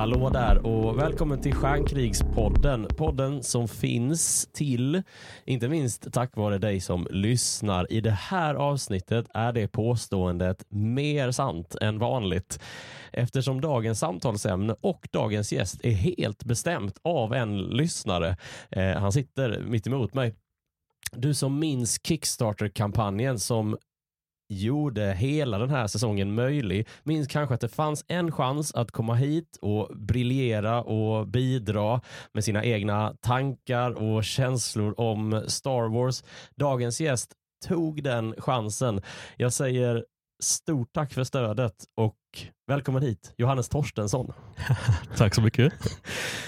Hallå där och välkommen till Stjärnkrigspodden. Podden som finns till, inte minst tack vare dig som lyssnar. I det här avsnittet är det påståendet mer sant än vanligt eftersom dagens samtalsämne och dagens gäst är helt bestämt av en lyssnare. Eh, han sitter mitt emot mig. Du som minns Kickstarter-kampanjen som gjorde hela den här säsongen möjlig. Minns kanske att det fanns en chans att komma hit och briljera och bidra med sina egna tankar och känslor om Star Wars. Dagens gäst tog den chansen. Jag säger stort tack för stödet och välkommen hit Johannes Torstensson. tack så mycket.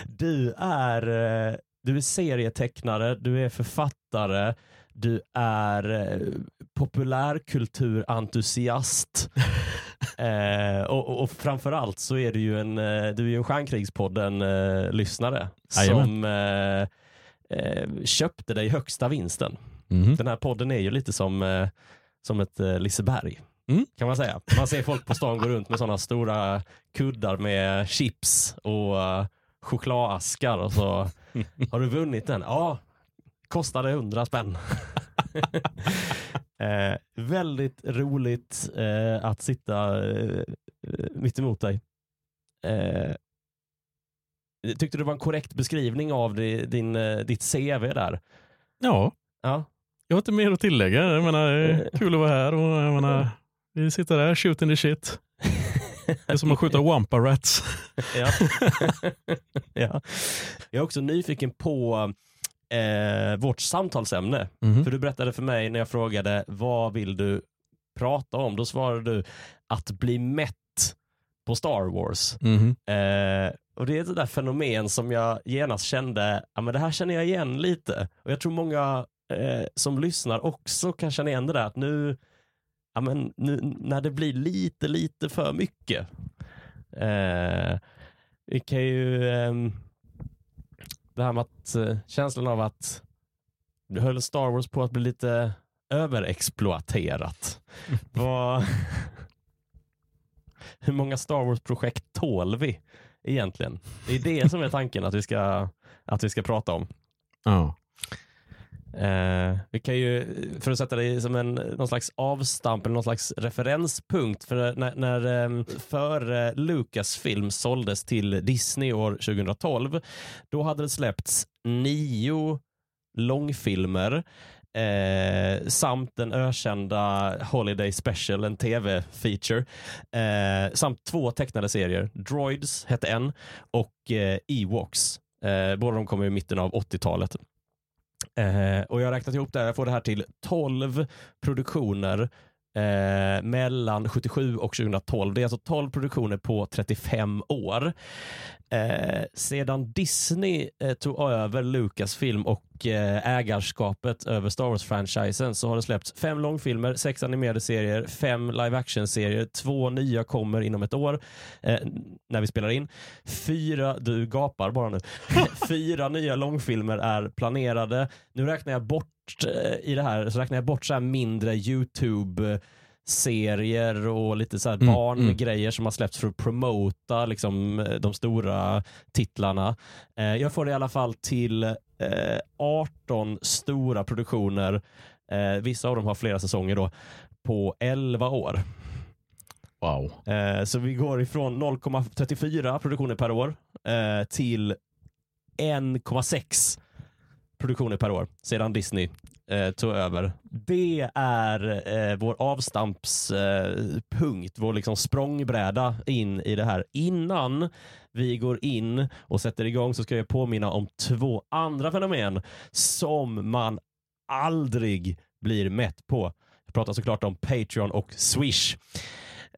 Du är, eh, du är serietecknare, du är författare, du är eh, populärkulturentusiast. eh, och, och framförallt så är du ju en, eh, du är ju en Stjärnkrigspodden-lyssnare eh, som eh, eh, köpte dig högsta vinsten. Mm. Den här podden är ju lite som, eh, som ett eh, Liseberg. Mm. Kan man säga. Man ser folk på stan gå runt med sådana stora kuddar med chips och chokladaskar och så har du vunnit den? Ja, kostade hundra spänn. eh, väldigt roligt eh, att sitta eh, mitt emot dig. Eh, tyckte du det var en korrekt beskrivning av din, eh, ditt CV där? Ja. ja. Jag har inte mer att tillägga. Jag menar, eh, kul att vara här och jag menar, vi sitter där, shooting the shit. Det är som att skjuta wampa rats. ja. ja. Jag är också nyfiken på eh, vårt samtalsämne. Mm. För du berättade för mig när jag frågade vad vill du prata om? Då svarade du att bli mätt på Star Wars. Mm. Eh, och Det är ett där fenomen som jag genast kände, ja men det här känner jag igen lite. Och jag tror många eh, som lyssnar också kan känna igen det där att nu, ja men nu när det blir lite, lite för mycket. Eh, vi kan ju ehm, det här med att eh, känslan av att du höll Star Wars på att bli lite överexploaterat. Vad, hur många Star Wars-projekt tål vi egentligen? Det är det som är tanken att vi ska, att vi ska prata om. Ja. Eh, vi kan ju, för att sätta det som en, någon slags avstamp eller någon slags referenspunkt, för eh, när, när ehm, eh, för Lucasfilm såldes till Disney år 2012, då hade det släppts nio långfilmer Eh, samt den ökända Holiday Special, en tv-feature. Eh, samt två tecknade serier. Droids hette en och eh, Ewoks. Eh, båda de kom i mitten av 80-talet. Eh, och jag har räknat ihop det här, jag får det här till 12 produktioner eh, mellan 77 och 2012. Det är alltså 12 produktioner på 35 år. Eh, sedan Disney eh, tog över Lucasfilm och eh, ägarskapet över Star Wars-franchisen så har det släppts fem långfilmer, sex animerade serier, fem live action-serier, två nya kommer inom ett år eh, när vi spelar in. Fyra, du gapar bara nu, fyra nya långfilmer är planerade. Nu räknar jag bort eh, i det här, så räknar jag bort så mindre YouTube serier och lite så här mm, barngrejer mm. som har släppts för att promota liksom, de stora titlarna. Eh, jag får det i alla fall till eh, 18 stora produktioner. Eh, vissa av dem har flera säsonger då på 11 år. Wow. Eh, så vi går ifrån 0,34 produktioner per år eh, till 1,6 produktioner per år sedan Disney eh, tog över. Det är eh, vår avstampspunkt, eh, vår liksom språngbräda in i det här. Innan vi går in och sätter igång så ska jag påminna om två andra fenomen som man aldrig blir mätt på. Jag pratar såklart om Patreon och Swish.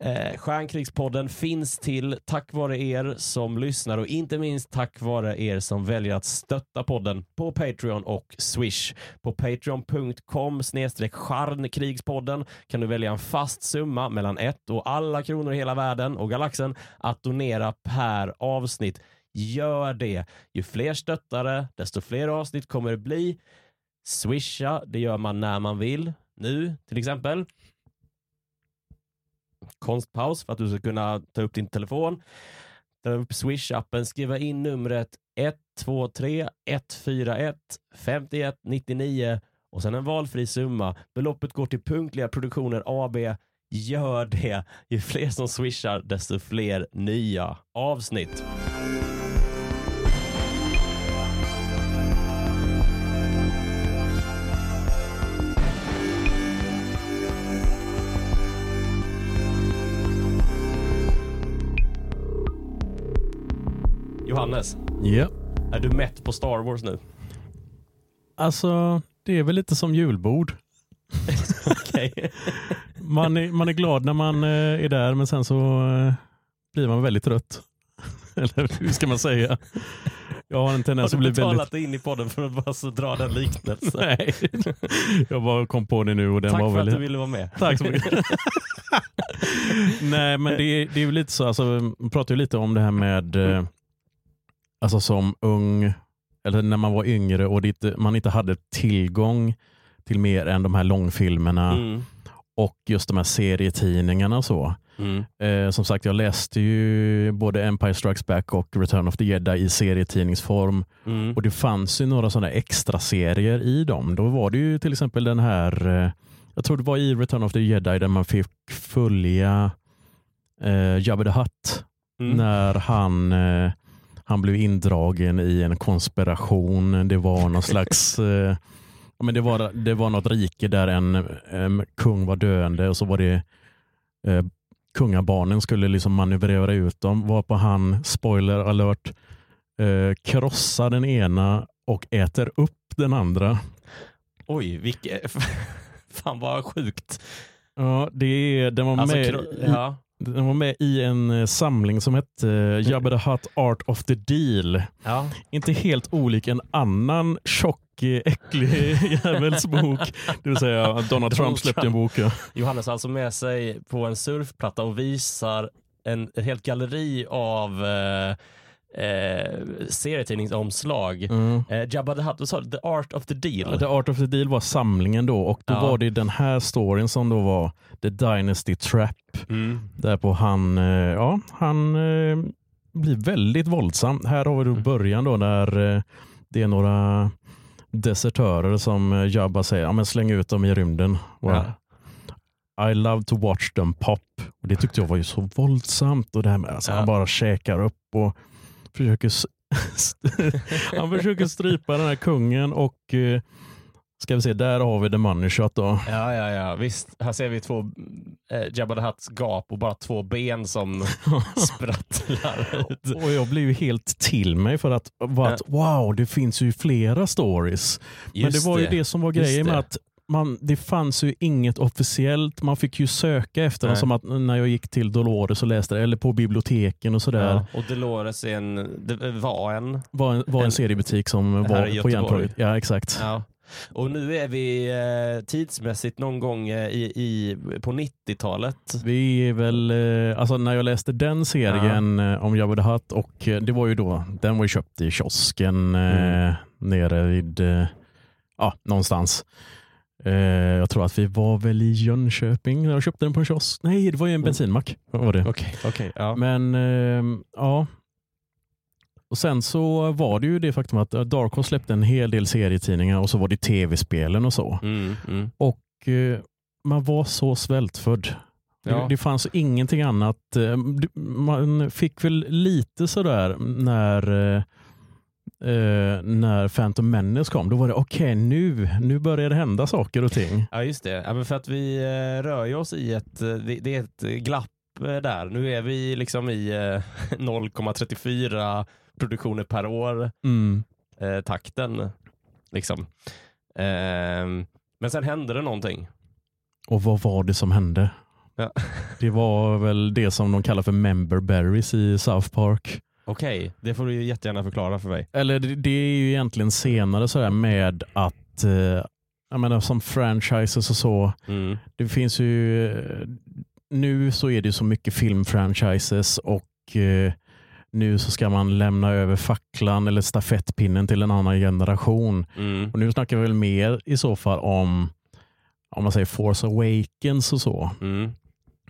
Eh, Stjärnkrigspodden finns till tack vare er som lyssnar och inte minst tack vare er som väljer att stötta podden på Patreon och Swish. På patreon.com snedstreck stjärnkrigspodden kan du välja en fast summa mellan ett och alla kronor i hela världen och galaxen att donera per avsnitt. Gör det. Ju fler stöttare, desto fler avsnitt kommer det bli. Swisha, det gör man när man vill. Nu till exempel konstpaus för att du ska kunna ta upp din telefon, dra upp Swish-appen, skriva in numret 123 141 51 99 och sen en valfri summa. Beloppet går till Punktliga Produktioner AB. Gör det. Ju fler som swishar, desto fler nya avsnitt. Johannes, Ja. är du mätt på Star Wars nu? Alltså, det är väl lite som julbord. Man är, man är glad när man eh, är där, men sen så eh, blir man väldigt trött. Eller hur ska man säga? Jag har en Har tendens du att bli betalat väldigt... dig in i podden för att bara dra den liknelsen? Nej, jag bara kom på det nu och den Tack var för att du ville vara med. Tack så mycket. Nej, men det är, det är ju lite så, alltså, man pratar ju lite om det här med, eh, alltså som ung, eller när man var yngre och det, man inte hade tillgång till mer än de här långfilmerna Mm. och just de här serietidningarna och så. Mm. Eh, som sagt, jag läste ju både Empire Strikes Back och Return of the Jedi i serietidningsform Mm. och det fanns ju några sådana extra serier i dem. Då var det ju till exempel den här, eh, jag tror det var i Return of the Jedi där man fick följa eh, Jabba the Hutt Mm. när han, eh, han blev indragen i en konspiration. Det var någon slags eh, men det, var, det var något rike där en, en kung var döende och så var det eh, kungabarnen skulle liksom manövrera ut dem. Varpå han, spoiler alert, eh, krossar den ena och äter upp den andra. Oj, vilket... Fan vad sjukt. Ja, det är, den, var Alltså, med, ja. Den var med i en eh, samling som hette eh, Jabba the Hutt Art of the Deal. Ja. Inte helt olik en annan tjock, eh, äcklig jävels bok. Det vill säga Donald Trump Donald släppte Trump. en bok. Ja. Johannes har alltså med sig på en surfplatta och visar en, ett helt galleri av eh, eh, serietidningsomslag. Mm. Eh, Jabba the Hutt, vad sa du? The Art of the Deal. The Art of the Deal var samlingen då och då Ja. var det den här storyn som då var The Dynasty Trap. Mm. Där på han, eh, ja, han eh, blir väldigt våldsam. Här har vi då Mm. början då när eh, det är några desertörer som eh, Jabba säger, ja, men släng ut dem i rymden. Och, Ja. I love to watch them pop. Och Det tyckte jag var ju så våldsamt. Och det här med, alltså, Ja. Han bara käkar upp och försöker, han försöker strypa den här kungen och eh, ska vi se, där har vi the money shot då. Ja, ja, ja, visst. Här ser vi två eh, Jabba the Hutts gap och bara två ben som sprattlar ut. Och jag blev ju helt till mig för att, att wow, det finns ju flera stories. Men det Just var ju det som var Just grejen med det. att man, det fanns ju inget officiellt. Man fick ju söka efter dem Nej. som att när jag gick till Dolores och läste det, eller på biblioteken och sådär. Ja, och Dolores är en, det var en. var en, var en En- seriebutik som var på. Järntorget. Ja, exakt. Ja. Och nu är vi eh, tidsmässigt någon gång eh, i, i, på 90-talet. Vi är väl, eh, alltså när jag läste den serien eh, om Jabba the Hutt och eh, det var ju då, den var ju köpt i kiosken Mm. nere vid, ja, någonstans. Eh, jag tror att vi var väl i Jönköping. Jag köpte den på en kiosk. Nej, det var ju en bensinmack. Vad var det? Okej, okej. ja. Men eh, ja. Och Sen så var det ju det faktum att Dark Horse släppte en hel del serietidningar och så var det tv-spelen och så. Mm, mm. Och eh, man var så svältfödd. Ja. Det, fanns ingenting annat. Eh, Man fick väl lite sådär när eh, eh, när Phantom Menace kom. Då var det okej, nu, nu börjar det hända saker och ting. Ja just det, ja, för att vi eh, rör ju oss i ett, eh, det, det är ett glapp eh, där. Nu är vi liksom i eh, 0,34 produktioner per år Mm. eh, takten. Liksom. Ehm, men sen hände det någonting. Och vad var det som hände? Ja. Det var väl det som de kallar för member berries i South Park. Okej, det får du ju jättegärna förklara för mig. Eller det, det är ju egentligen senare sådär med att, eh, jag menar som franchises och så, Mm. det finns ju, eh, nu så är det så mycket filmfranchises och eh, nu så ska man lämna över facklan eller stafettpinnen till en annan generation. Mm. Och nu snackar vi väl mer i så fall om, om man säger Force Awakens och så. Mm.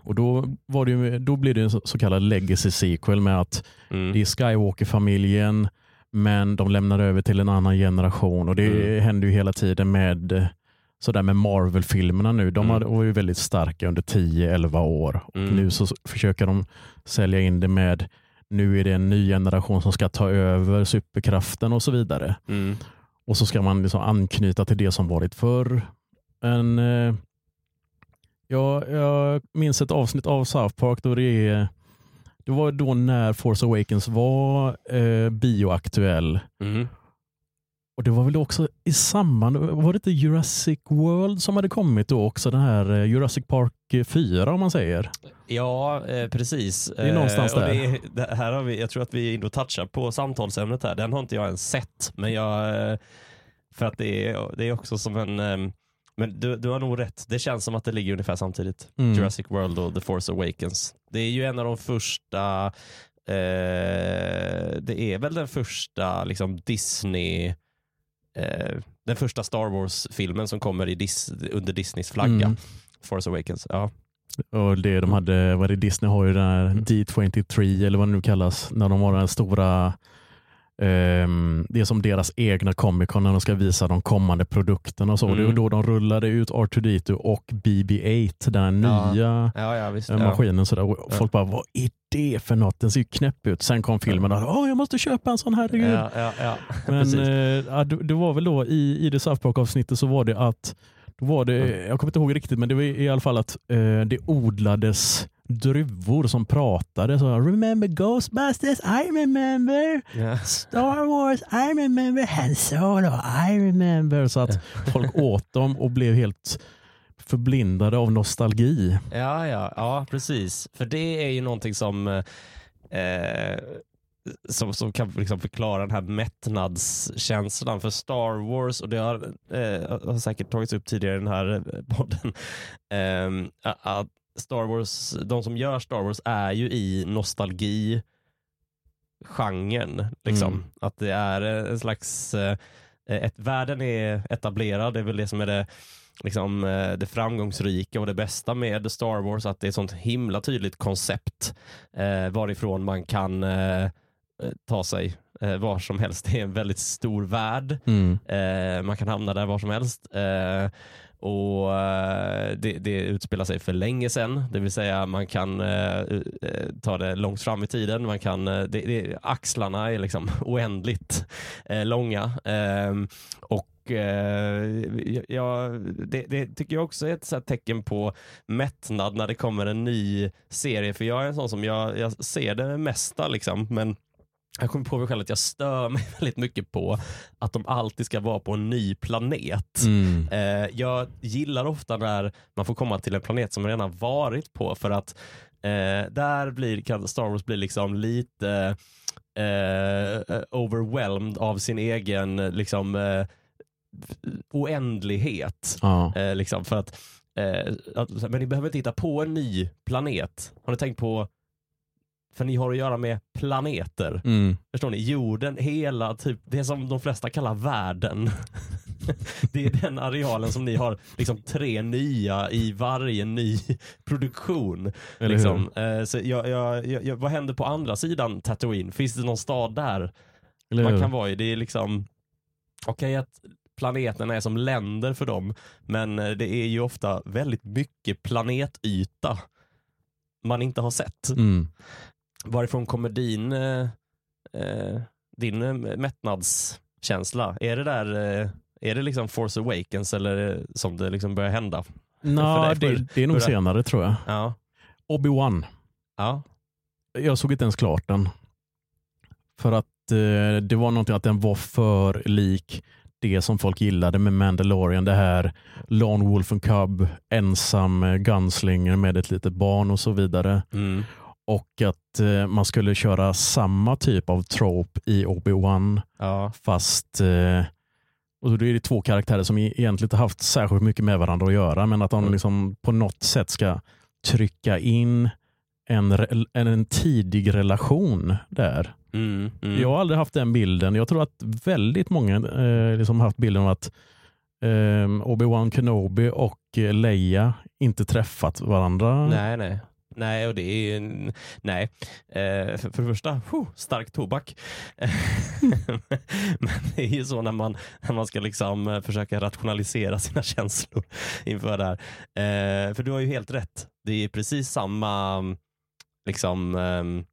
Och då, var det ju, då blev det en så, kallad legacy sequel med att Mm. det är Skywalker-familjen men de lämnar över till en annan generation och det Mm. händer ju hela tiden med sådär med Marvel-filmerna nu. De Mm. var ju väldigt starka under 10-11 år Mm. nu så försöker de sälja in det med nu är det en ny generation som ska ta över superkraften och så vidare. Mm. Och så ska man liksom anknyta till det som varit förr. En, eh, ja, jag minns ett avsnitt av South Park då det är det var då när Force Awakens var eh, bioaktuell. Mm. Och det var väl också i samband, var det inte Jurassic World som hade kommit då också? Den här eh, Jurassic Park 4 om man säger. Ja, eh, precis. är någonstans Eh, där. Det, är- det här har vi, jag tror att vi och touchar på samtalsämnet här. Den har inte jag ens sett. Men jag, eh, för att det är, det är också som en... Men du, du har nog rätt. Det känns som att det ligger ungefär samtidigt. Mm. Jurassic World och The Force Awakens. Det är ju en av de första, eh, det är väl den första liksom Disney, eh, den första Star Wars-filmen som kommer i Dis, under Disneys flagga. Mm. Force Awakens. Ja. Och det de hade, vad det Disney har ju den här D23 eller vad det nu kallas, när de har den här stora ehm, det är som deras egna Comic Con när de ska visa de kommande produkterna och så. Mm. Det var då de rullade ut R2D2 och BB-8, den Ja. nya Ja, ja, visst. eh, maskinen. Sådär. Och folk bara, vad är det för något? Den ser ju knäpp ut. Sen kom filmen och Åh, jag måste köpa en sån, herregud. Men eh, det, det var väl då i, i det South Park-avsnittet så var det att, då var det, jag kommer inte ihåg riktigt, men det var i alla fall att eh, det odlades druvor som pratade. Så, remember Ghostbusters? I remember. Ja. Star Wars? I remember. Han Solo? I remember. Så att folk åt dem och blev helt förblindade av nostalgi. Ja, ja, ja, precis. För det är ju någonting som, eh, som, som kan liksom förklara den här mättnadskänslan för Star Wars och det har, eh, har säkert tagits upp tidigare i den här podden. Eh, att Star Wars, de som gör Star Wars är ju i nostalgi genren. Liksom. Mm. Att det är en slags, eh, ett, världen är etablerad, det är väl det som är det liksom, eh, det framgångsrika och det bästa med Star Wars, att det är ett sånt himla tydligt koncept eh, varifrån man kan eh, eh, ta sig eh, var som helst. Det är en väldigt stor värld. Mm. Man kan hamna där var som helst. Och eh, det, det utspelar sig för länge sedan, det vill säga man kan eh, eh ta det långt fram i tiden. Man kan, eh, det, det, axlarna är liksom oändligt eh, långa. Ehm, eh, och ja, det, det tycker jag också är ett så här tecken på mättnad när det kommer en ny serie. För jag är en sån som jag, jag ser det mesta liksom, men jag kommer på mig själv att jag stör mig väldigt mycket på att de alltid ska vara på en ny planet. Mm. Eh, jag gillar ofta när man får komma till en planet som man redan varit på för att eh, där blir, kan Star Wars bli liksom lite eh, overwhelmed av sin egen liksom, eh, oändlighet. Ja. Eh, liksom för att, eh, att, men ni behöver inte hitta på en ny planet. Har ni tänkt på, för ni har att göra med planeter. Mm. Förstår ni? Jorden, hela, typ, det som de flesta kallar världen. det är den arealen som ni har liksom tre nya i varje ny produktion. Liksom. Eh, så jag, jag, jag, vad händer på andra sidan Tatooine? Finns det någon stad där man kan vara i? Det är liksom, okej att planeterna är som länder för dem, men eh, det är ju ofta väldigt mycket planetyta man inte har sett. Mm. Varifrån kommer din, eh, eh, din eh, mättnadskänsla? Är det där eh, är det liksom Force Awakens eller det som det liksom börjar hända? Dig- det, det är nog senare tror jag. Ja. Obi-Wan. Ja. Jag såg inte ens klart den. För att eh, det var någonting att den var för lik det som folk gillade med Mandalorian. Det här Lone Wolf and Cub, ensam eh, gunslinger med ett litet barn och så vidare. Mm. Och att eh, man skulle köra samma typ av trope i Obi-Wan Ja. fast eh, och då är det två karaktärer som e- egentligen inte haft särskilt mycket med varandra att göra men att de Mm. liksom på något sätt ska trycka in en, en, en tidig relation där. Mm. Mm. Jag har aldrig haft den bilden. Jag tror att väldigt många eh, liksom haft bilden av att eh, Obi-Wan Kenobi och Leia inte träffat varandra Nej, nej. Nej, och det är nej. Eh, för, det första, huh, stark tobak. Men det är ju så när man, när man ska liksom eh, försöka rationalisera sina känslor inför det här. Eh, för du har ju helt rätt. Det är precis samma liksom ehm,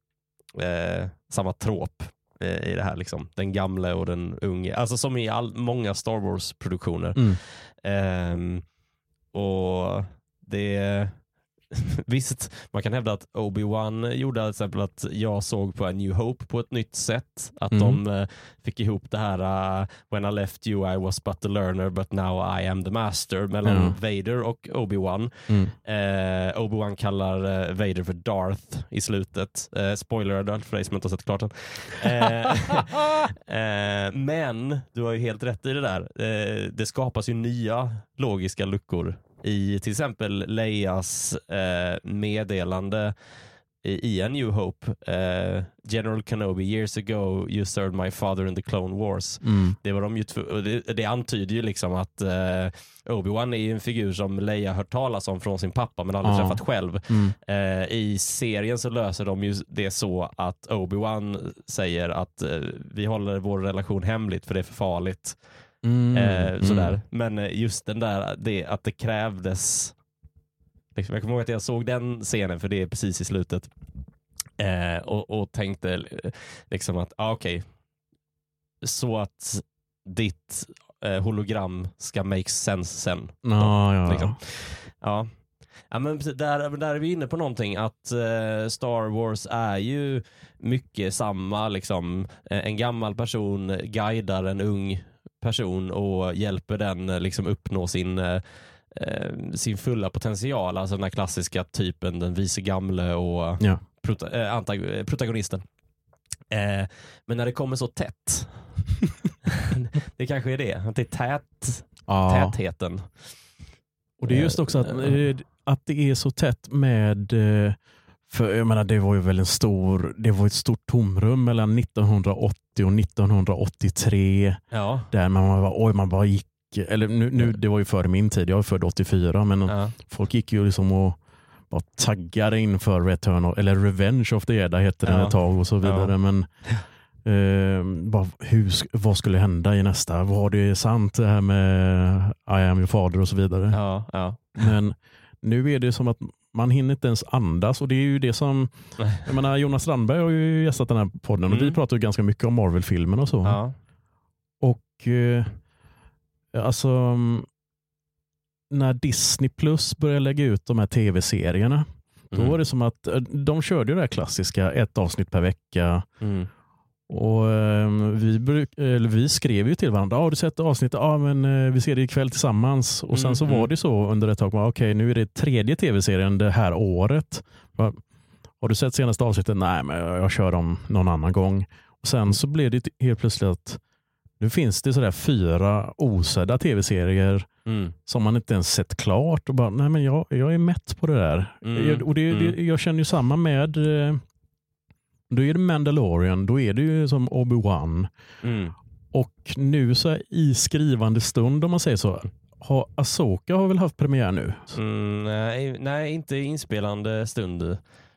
eh, samma trop eh, i det här. Liksom. Den gamle och den unge. Alltså som i all, många Star Wars-produktioner. Mm. Ehm, och det Visst, man kan hävda att Obi-Wan gjorde till exempel att jag såg på A New Hope på ett nytt sätt. Att Mm. de eh, fick ihop det här uh, When I left you I was but a learner but now I am the master mellan Ja. Vader och Obi-Wan. Mm. Eh, Obi-Wan kallar eh, Vader för Darth i slutet. Spoiler alert för dig som inte har sett klart den. Men du har ju helt rätt i det där. Det skapas ju nya logiska luckor i till exempel Leias eh, meddelande i, i A New Hope. Eh, General Kenobi, years ago you served my father in the Clone Wars. Mm. Det, var de ju det, det antyder ju liksom att eh, Obi-Wan är ju en figur som Leia hört talas om från sin pappa men aldrig Ja. träffat själv. Mm. Eh, I serien så löser de ju det så att Obi-Wan säger att eh, vi håller vår relation hemligt för det är för farligt. Mm. Eh, sådär. Men eh, just den där, det, att det krävdes liksom, Jag kommer ihåg att jag såg den scenen för det är precis i slutet. Eh, och, och tänkte liksom att, ah, okej, så att ditt eh, hologram ska make sense sen. Ja, ja, Liksom. ja. Ja. Men där, där är vi inne på någonting att eh, Star Wars är ju mycket samma. Liksom. Eh, En gammal person guidar en ung person och hjälper den eh, liksom, uppnå sin, eh, eh, sin fulla potential. Alltså den här klassiska typen, den vise gamle och Ja. prota eh, antag- protagonisten. Eh, men när det kommer så tätt, det kanske är det, att det är tät, Ja. tätheten. Och det är just också att, att det är så tätt med för jag menar, det var ju väl en stor, det var ett stort tomrum mellan 1980 och 1983 Ja. där man bara, oj, man bara gick, eller nu, nu, det var ju före min tid, jag är född 84, men Ja. folk gick ju liksom och bara taggade inför Return eller Revenge of the Jedi hette den Ja. ett tag och så vidare. Men eh, bara, hur, vad skulle hända i nästa? Var det sant det här med I am your father och så vidare? Ja, ja. Men nu är det som att man hinner inte ens andas och det är ju det som, jag menar Jonas Strandberg har ju gästat den här podden och Mm. vi pratar ju ganska mycket om Marvel-filmen och så. ja. Och eh, alltså mm, när Disney Plus började lägga ut de här tv-serierna, då Mm. var det som att eh, de körde det här klassiska, ett avsnitt per vecka. Mm. Och eh, vi, bruk, vi skrev ju till varandra, ah, har du sett avsnittet? Ja, men eh, vi ser det ikväll tillsammans. Och sen så Mm, var mm. det så under ett tag, bara, okej nu är det tredje tv-serien det här året. Har du sett senaste avsnittet? Nej, men jag, jag kör dem någon annan gång. Och Sen så blev det helt plötsligt att nu finns det sådär fyra osedda tv-serier Mm. som man inte ens sett klart. Och bara, nej men jag, jag är mätt på det där. Mm, Jag, och det, mm. det, jag känner ju samma med eh, då är det Mandalorian, då är det ju som Obi-Wan. Mm. Och nu så i skrivande stund om man säger så, har Asoka har väl haft premiär nu? Mm, nej, nej, inte inspelande stund.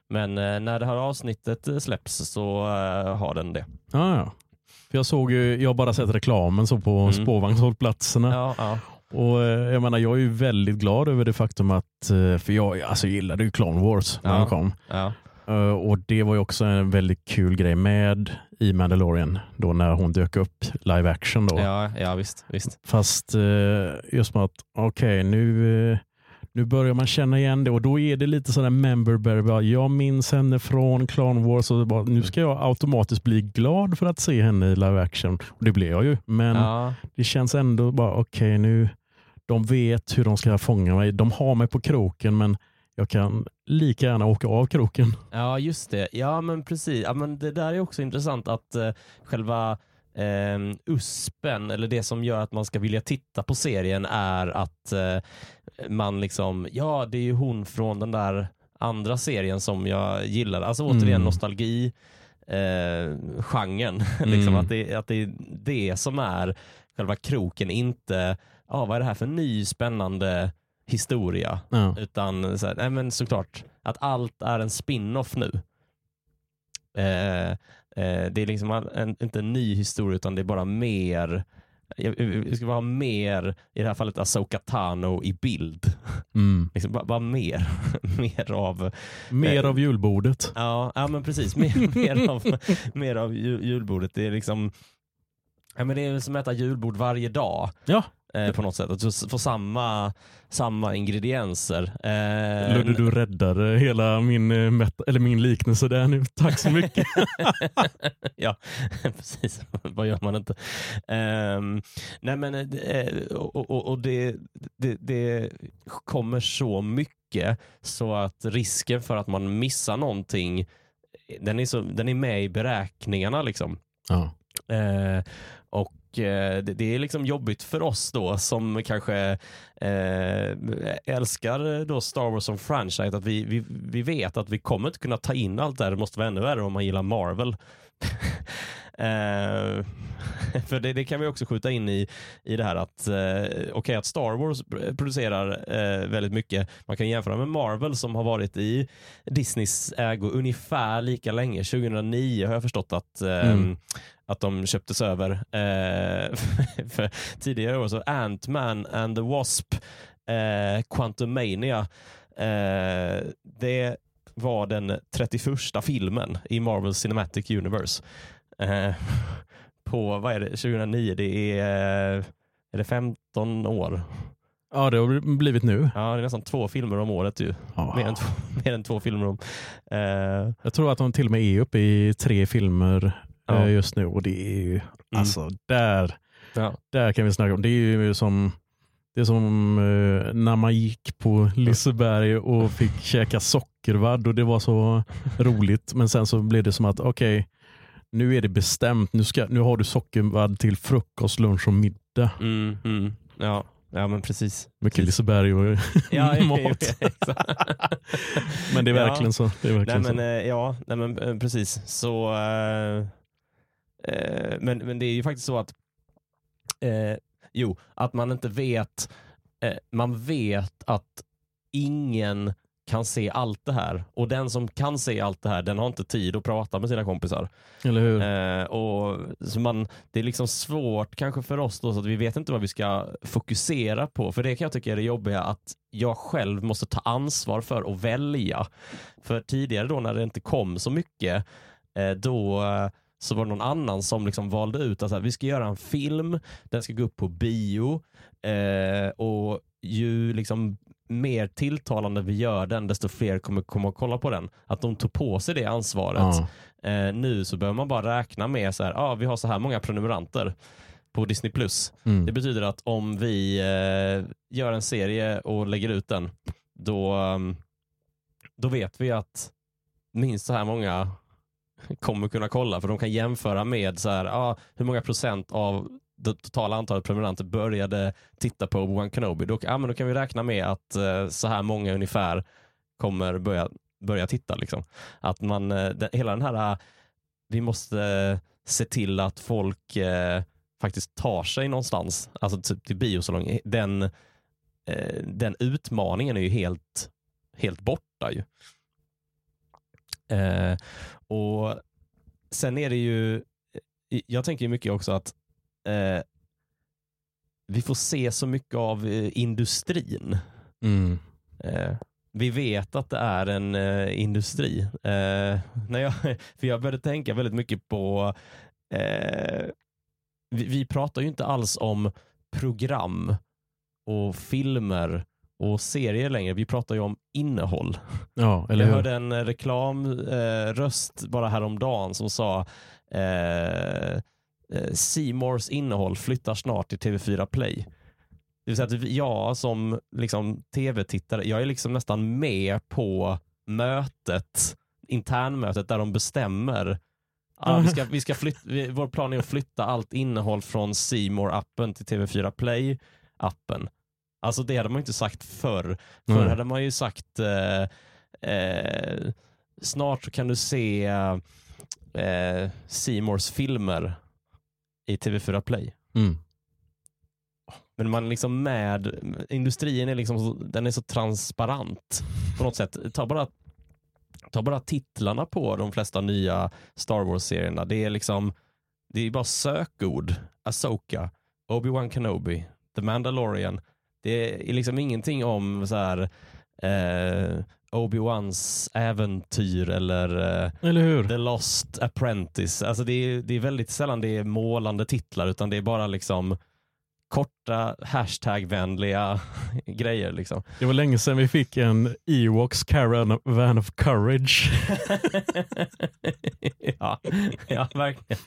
Men eh, när det här avsnittet eh, släpps så eh, har den det. Ja, ja. För jag såg ju, jag har bara sett reklamen så på Mm. spårvagnshållplatserna. Ja, ja. Och jag menar, jag är ju väldigt glad över det faktum att, för jag alltså, jag gillade ju Clone Wars när Ja. de kom. ja. Eh, Och det var ju också en väldigt kul grej med i Mandalorian, då när hon dök upp live action. Då. ja, ja visst. visst. Fast eh, just med att, okej nu, eh, nu börjar man känna igen det och då är det lite sådär member bara, Jag minns henne från Clone Wars och bara, nu ska jag automatiskt bli glad för att se henne i live action. Och det blev jag ju, men Ja, det känns ändå bara okej nu, de vet hur de ska fånga mig. De har mig på kroken men jag kan lika gärna åka av kroken. ja, just det. Ja, men precis. Ja, men det där är också intressant att eh, själva eh, USPen, eller det som gör att man ska vilja titta på serien är att eh, man liksom, ja det är ju hon från den där andra serien som jag gillar. Alltså återigen Mm. nostalgi eh, genren. liksom, Mm. att, det, att det är det som är själva kroken, inte ja, vad är det här för ny spännande historia. Ja. Utan så här, nej men såklart, att allt är en spin-off nu. Eh, eh, det är liksom en, inte en ny historia utan det är bara mer vi ska ha mer, i det här fallet Asoka Tano i bild. Mm. Liksom bara, bara mer, mer av... Mer eh, av julbordet. Ja, ja men precis. Mer, mer av, mer av jul, julbordet. Det är liksom Ja, men det är som att äta julbord varje dag. Ja. Eh, på något sätt. Att du får samma, samma ingredienser. Eh, Ludde, du räddade hela min, eh, eller min liknelse där nu. Tack så mycket. ja, precis. Vad gör man inte? Um, nej men, eh, och, och, och det, det, det kommer så mycket så att risken för att man missar någonting, den är, så, den är med i beräkningarna. liksom. Ja. Eh, och eh, det, det är liksom jobbigt för oss då som kanske eh, älskar då Star Wars som franchise att vi, vi, vi vet att vi kommer inte kunna ta in allt där. Det måste vara ännu värre om man gillar Marvel. Eh, för det, det, kan vi också skjuta in i, i det här att, eh, okay, att Star Wars producerar eh, väldigt mycket. Man kan jämföra med Marvel som har varit i Disneys ägo ungefär lika länge. 2009 har jag förstått att, eh, mm att de köptes över. Eh, för tidigare år så Ant-Man and the Wasp, eh, Quantum Mania, eh, det var den 31 filmen i Marvel Cinematic Universe. Eh, på, vad är det, 2009, det är, är det 15 år? Ja, det har blivit nu. Ja, det är nästan två filmer om året ju. Ja. Mer, än två, mer än två filmer om. Eh, Jag tror att de till och med är uppe i tre filmer Ja. eh, just nu och det är ju, alltså där, ja. där kan vi snacka om. Det är ju som det är som eh, när man gick på Liseberg och fick käka sockervadd och det var så roligt. Men sen så blev det som att okej, nu är det bestämt. Nu, ska, nu har du sockervadd till frukost, lunch och middag. Mm, mm, ja. ja, men precis. Mycket Precis. Liseberg och Ja, ja, mat. ja. Men det är Ja. verkligen så. Det är Nej, verkligen men, så. eh, ja, nej, men eh, precis. Så, eh, eh, men, men det är ju faktiskt så att eh, jo, att man inte vet, eh, man vet att ingen kan se allt det här och den som kan se allt det här den har inte tid att prata med sina kompisar. Eller hur? Eh, och så man, det är liksom svårt kanske för oss då så att vi vet inte vad vi ska fokusera på. För det kan jag tycka är det jobbiga att jag själv måste ta ansvar för att välja. För tidigare då när det inte kom så mycket eh, då eh, så var det någon annan som liksom valde ut att så här, vi ska göra en film, den ska gå upp på bio eh, och ju liksom mer tilltalande vi gör den desto fler kommer komma och kolla på den. Att de tog på sig det ansvaret. Ja. Eh, nu så behöver man bara räkna med så här, ah, vi har så här många prenumeranter på Disney+. Plus. Mm. Det betyder att om vi eh, gör en serie och lägger ut den, då, um, då vet vi att minst så här många kommer kunna kolla, för de kan jämföra med så här, ah, hur många procent av det totala antalet prenumeranter började titta på Obi-Wan Kenobi. Då, ah, men då kan vi räkna med att eh, så här många ungefär kommer börja, börja titta. Liksom. Att man, eh, den, hela den här, eh, vi måste eh, se till att folk eh, faktiskt tar sig någonstans, alltså typ till biosalong. Den, eh, den utmaningen är ju helt, helt borta. ju. Eh, och Sen är det ju, jag tänker mycket också att eh, vi får se så mycket av eh, industrin. Mm. Eh, vi vet att det är en eh, industri. Eh, när jag, för jag började tänka väldigt mycket på, eh, vi, vi pratar ju inte alls om program och filmer och serier längre. Vi pratar ju om innehåll. Ja, eller jag hur? hörde en reklamröst eh, bara häromdagen som sa eh, eh, Seymours innehåll flyttar snart till TV4 Play. Det vill säga att jag som liksom, tv-tittare, jag är liksom nästan med på mötet, internmötet där de bestämmer Ja, vi ska, vi ska flytta, vi, vår plan är att flytta allt innehåll från C appen till TV4 Play-appen. Alltså det hade man inte sagt förr. Förr Mm. hade man ju sagt eh, eh, snart kan du se eh, Seymours filmer i TV4 Play. Mm. Men man liksom med, industrin är liksom, den är så transparent på något sätt. Ta bara ta bara titlarna på de flesta nya Star Wars-serierna. Det är liksom, det är bara sökord. Asoka, Obi-Wan Kenobi, The Mandalorian. Det är liksom ingenting om så här eh, Obi-Wans äventyr eller eh, Eller? The Lost Apprentice. Alltså det, är, det är väldigt sällan det är målande titlar utan det är bara liksom korta hashtag-vänliga grejer. Liksom. Det var länge sedan vi fick en Ewoks Caravan of Courage. ja, ja, verkligen.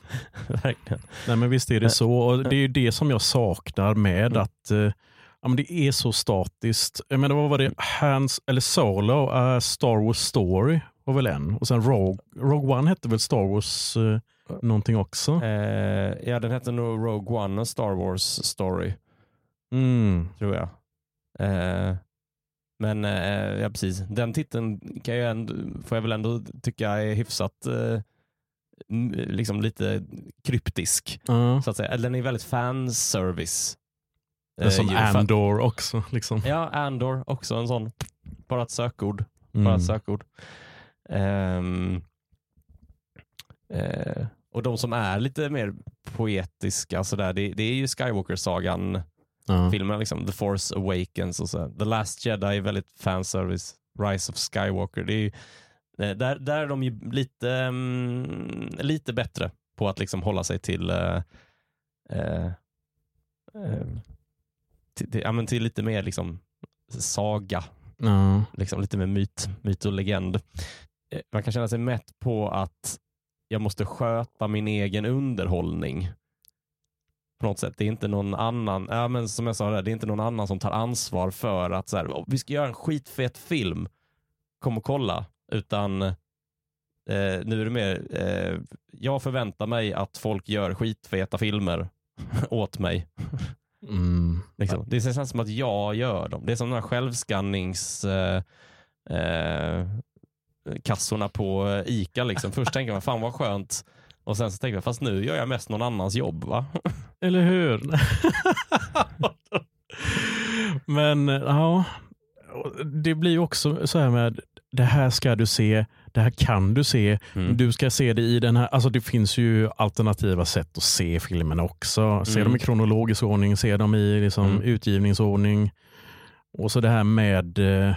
verkligen. Nej men visst är det så. Och det är ju det som jag saknar med Mm. att eh, ja, men det är så statiskt. Jag menar, vad var det? Hans, eller Solo, uh, Star Wars Story var väl en. Och sen Rogue, Rogue One hette väl Star Wars eh, någonting också? Eh, ja, den hette nog Rogue One, en Star Wars story, Mm. tror jag. Eh, men ja, precis. Den titeln kan jag ändå, får jag väl ändå tycka är hyfsat liksom lite kryptisk. Så att säga. Eller Den är väldigt fanservice. Det är som Andor också. Liksom. Ja, Andor, också en sån. Bara ett sökord. Bara Mm. ett sökord. Ehm, eh, och de som är lite mer poetiska, sådär, det, det är ju Skywalker-sagan, Ja. filmerna, liksom, The Force Awakens och så. The Last Jedi är väldigt fanservice. Rise of Skywalker. Det är ju, eh, där, där är de ju lite, mm, lite bättre på att liksom hålla sig till, eh, eh, eh, till, till, ja, till lite mer liksom, saga Ja. liksom lite mer myt, myt och legend. Eh, Man kan känna sig mätt på att jag måste sköta min egen underhållning. På något sätt. Det är inte någon annan, ja, men som jag sa, där, det är inte någon annan som tar ansvar för att så här, "Åh, vi ska göra en skitfet film. Kom och kolla. Utan eh, nu är det mer, eh, jag förväntar mig att folk gör skitfeta filmer åt mig. Mm. Liksom. Det känns som att jag gör dem. Det är som de här självskannings eh, eh, kassorna på ICA. Liksom. Först tänker man, fan vad skönt. Och sen så tänker jag, fast nu gör jag mest någon annans jobb va? Eller hur? Men ja, det blir ju också så här med det här ska du se, det här kan du se. Mm. Du ska se det i den här, alltså det finns ju alternativa sätt att se filmerna också. Se Mm. dem i kronologisk ordning, se dem i liksom Mm. utgivningsordning. Och så det här med eh,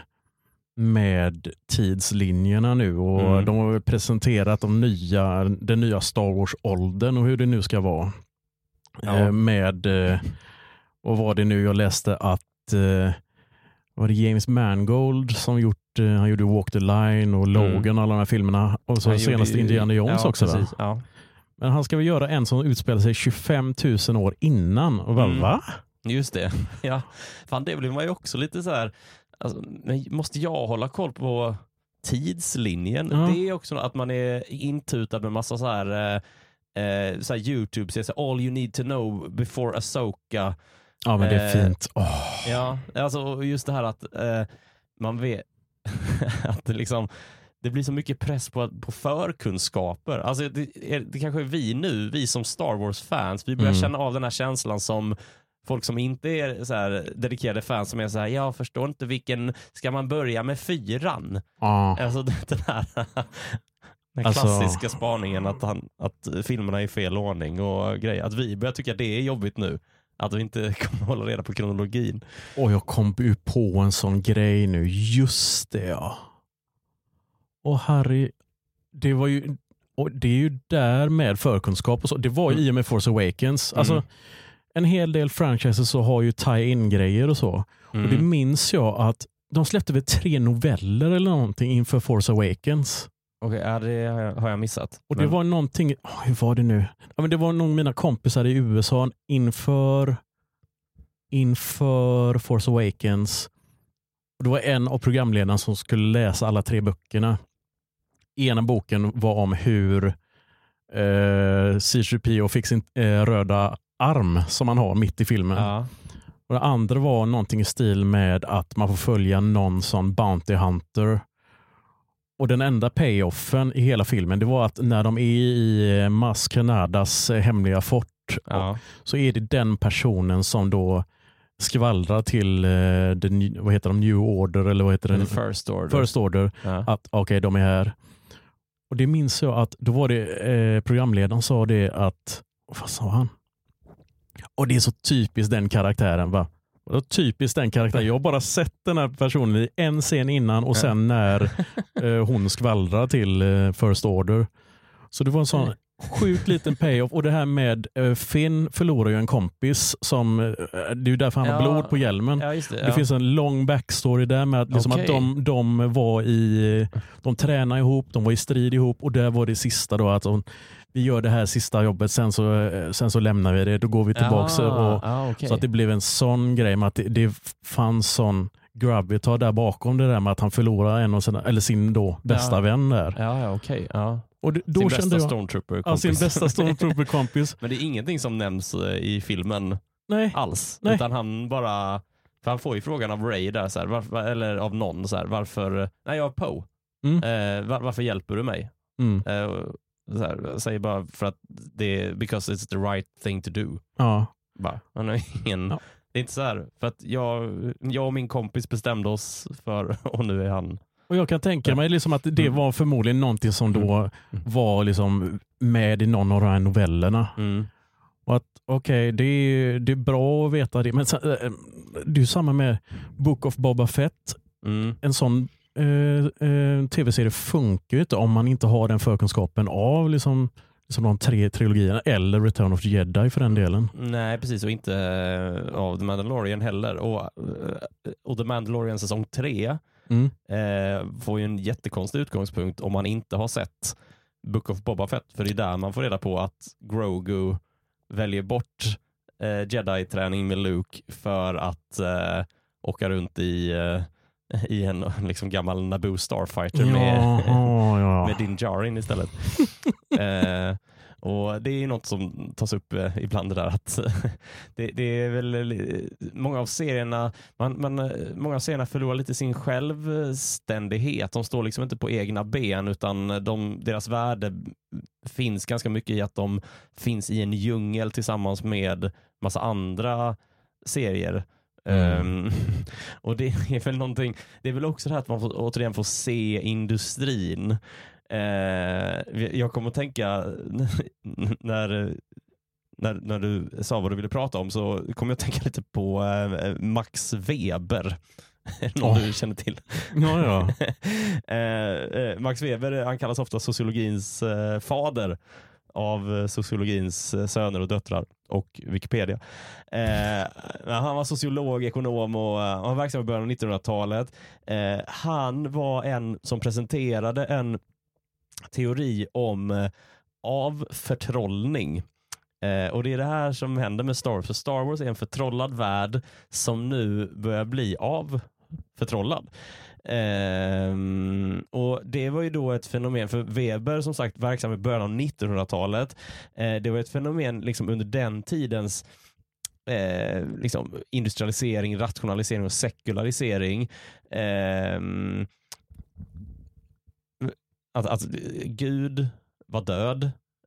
med tidslinjerna nu och Mm. de har presenterat de nya, den nya Star Wars-åldern och hur det nu ska vara. Ja. Eh, Med, eh, vad var det nu jag läste att var det James Mangold som gjort, han gjorde Walk the Line och Logan och alla de här filmerna. Och så Han senaste gjorde ju- Indiana Jones ja, också. Precis, ja. Men han ska väl göra en som utspelar sig 25 000 år innan. Och bara, Mm. va? Just det. Ja. Fan, det blir man ju också lite så här. Alltså, måste jag hålla koll på tidslinjen? Ja. Det är också att man är intutad med massa så här, eh, eh, så här YouTube, så här, all you need to know before Asoka. Ja men det är Eh, fint. Åh. Ja, alltså just det här att eh, man vet att det liksom det blir så mycket press på, på förkunskaper. Alltså det, är, det kanske är vi nu, vi som Star Wars-fans, vi börjar Mm. känna av den här känslan som folk som inte är så här dedikerade fans som är så här, jag förstår inte vilken, ska man börja med fyran? Ja. Alltså den här den Alltså- klassiska spaningen att, han, att filmerna är i fel ordning och grejer. Att vi börjar tycka det är jobbigt nu. Att vi inte kommer hålla reda på kronologin. Och jag kom ju på en sån grej nu. Just det ja. Och Harry, det var ju och det är ju där med förkunskap och så. Det var ju Mm. i och med Force Awakens. Alltså, Mm. En hel del franchises så har ju tie-in grejer och så. Mm. Och det minns jag att de släppte väl tre noveller eller någonting inför Force Awakens. Okej, ja, det har jag, har jag missat. Och det Men- var någonting, åh, hur var det nu? Ja, men det var nog mina kompisar i USA inför, inför Force Awakens. Och det var en av programledarna som skulle läsa alla tre böckerna. Ena boken var om hur eh, C3PO fick sin eh, röda arm som han har mitt i filmen. Ja. Och Det andra var någonting i stil med att man får följa någon sån Bounty Hunter. Och Den enda payoffen i hela filmen det var att när de är i Mas Canadas eh, hemliga fort Ja. så är det den personen som då skvallrar till eh, the, vad heter de, New Order eller vad heter The det? first order. First Order. ja. Att okej, de är här. Och det minns jag att då var det eh, programledaren sa det att, vad sa han? Och det är så typiskt den karaktären va? Typiskt den karaktären. Jag har bara sett den här personen i en scen innan och sen när eh, hon skvallrar till eh, First Order. Så det var en sån sjukt liten payoff. Och det här med eh, Finn förlorar ju en kompis som, eh, det är ju därför han har Ja. blod på hjälmen. ja, just det. Det ja. finns en lång backstory där med att, liksom Okej. att de, de var i, de tränade ihop, de var i strid ihop och där var det sista då att de, vi gör det här sista jobbet, sen så, eh, sen så lämnar vi det, då går vi tillbaks. Ja, Och, ja, okej. Så att det blev en sån grej med att det, det fanns sån gravitas där bakom det där med att han förlorar en av sina, eller sin då bästa Ja. vän där. Ja, ja okej. Ja. Och det, då Sin kände bästa jag, stormtrooper ja, sin bästa stormtrooper-kompis. Men det är ingenting som nämns eh, i filmen Nej, alls. Nej. Utan han bara, för han får ju frågan av Ray där, så här, varför, eller av någon, så här, varför, nej av Poe. Mm. Eh, var, varför hjälper du mig? mm, Eh, här, säger bara för att det är because it's the right thing to do. ja. Bara. Han har ingen, Ja. Det är inte så här, för att jag, jag och min kompis bestämde oss för, och nu är han Och jag kan tänka mig liksom att det Mm. var förmodligen någonting som då var liksom med i någon av de här novellerna. mm. Och att okej, det, är, det är bra att veta det. Men sen, eh, det är ju samma med Book of Boba Fett. Mm. En sån eh, eh, tv-serie funkar ju inte om man inte har den förkunskapen av liksom, liksom de tre trilogierna eller Return of the Jedi för den delen. Nej, precis. Och inte eh, av The Mandalorian heller. Och, eh, och The Mandalorian säsong 3 Mm. eh, får ju en jättekonstig utgångspunkt om man inte har sett Book of Boba Fett. För det är där man får reda på att Grogu väljer bort eh, Jedi-träning med Luke för att eh, åka runt i, eh, i en liksom gammal Naboo Starfighter med, Jaha, ja. med Din Djarin istället. eh, och Det är något som tas upp eh, ibland det där att det, det är väl många av serierna man, man, eh, många av serierna förlorar lite sin självständighet. De står liksom inte på egna ben utan de, deras värde finns ganska mycket i att de finns i en djungel tillsammans med massa andra serier. Mm. Ehm, och det är väl någonting, det är väl också det här att man får, återigen får se industrin. Eh, jag kommer att tänka när, när, när du sa vad du ville prata om så kommer jag att tänka lite på eh, Max Weber. Någon Åh. du känner till? Ja, ja. eh, eh, Max Weber han kallas ofta sociologins eh, fader av eh, sociologins eh, söner och döttrar och Wikipedia. Eh, han var sociolog, ekonom och eh, han var verksam i början av 1900-talet. Eh, han var en som presenterade en teori om eh, avförtrollning. Eh, och det är det här som händer med Star Wars. För Star Wars är en förtrollad värld som nu börjar bli avförtrollad. Ehm, och Det var ju då ett fenomen, för Weber som sagt verksam i början av 1900-talet. Eh, det var ett fenomen liksom under den tidens eh, liksom industrialisering, rationalisering och sekularisering. Ehm, att, att Gud var död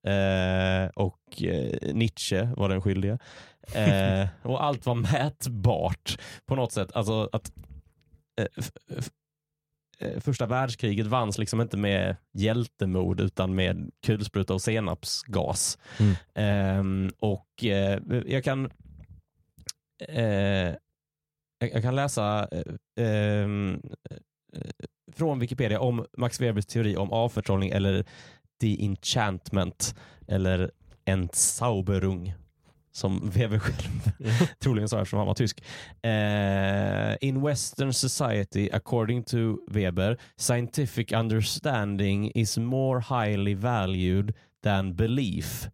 eh, och eh, Nietzsche var den skyldige. Eh, och allt var mätbart på något sätt. Alltså att eh, Första världskriget vanns liksom inte med hjältemod utan med kulspruta och senapsgas. Mm. Ehm, och eh, jag kan eh, jag, kan läsa eh, ehm, eh, från Wikipedia om Max Webers teori om avförtrollning eller the enchantment eller Entzauberung som Weber själv troligen sa eftersom han var tysk. Eh, in Western society, according to Weber, scientific understanding is more highly valued than belief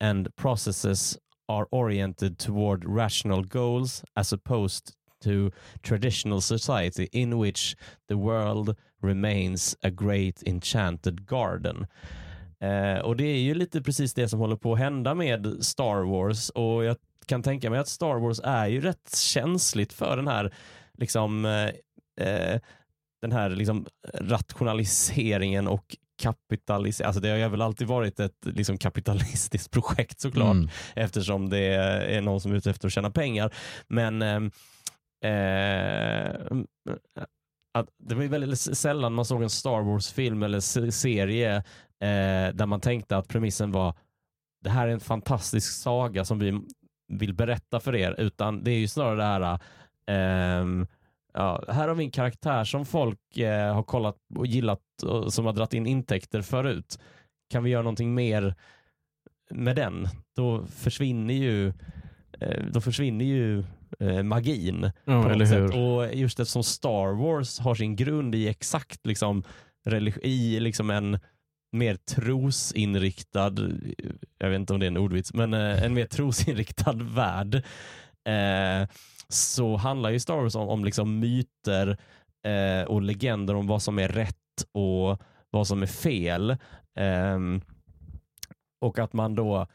and processes are oriented toward rational goals as opposed to traditional society in which the world remains a great enchanted garden. Eh, och det är ju lite precis det som håller på att hända med Star Wars och jag kan tänka mig att Star Wars är ju rätt känsligt för den här liksom eh, eh, den här liksom rationaliseringen och kapitalisera. Alltså det har ju väl alltid varit ett liksom, kapitalistiskt projekt såklart Mm. eftersom det är någon som är ute efter att tjäna pengar. Men ehm, eh, att det var ju väldigt sällan man såg en Star Wars-film eller se- serie eh, där man tänkte att premissen var det här är en fantastisk saga som vi vill berätta för er, utan det är ju snarare det här ehm, ja, här har vi en karaktär som folk eh, har kollat och gillat och som har dragit in intäkter förut. Kan vi göra någonting mer med den? Då försvinner ju eh, då försvinner ju eh, magin. Ja, eller sätt. hur? Och just eftersom Star Wars har sin grund i exakt liksom, i liksom en mer trosinriktad, jag vet inte om det är en ordvits, men eh, en mer trosinriktad värld eh, så handlar ju Star Wars om, om liksom myter eh, och legender om vad som är rätt och vad som är fel. Eh, och att man då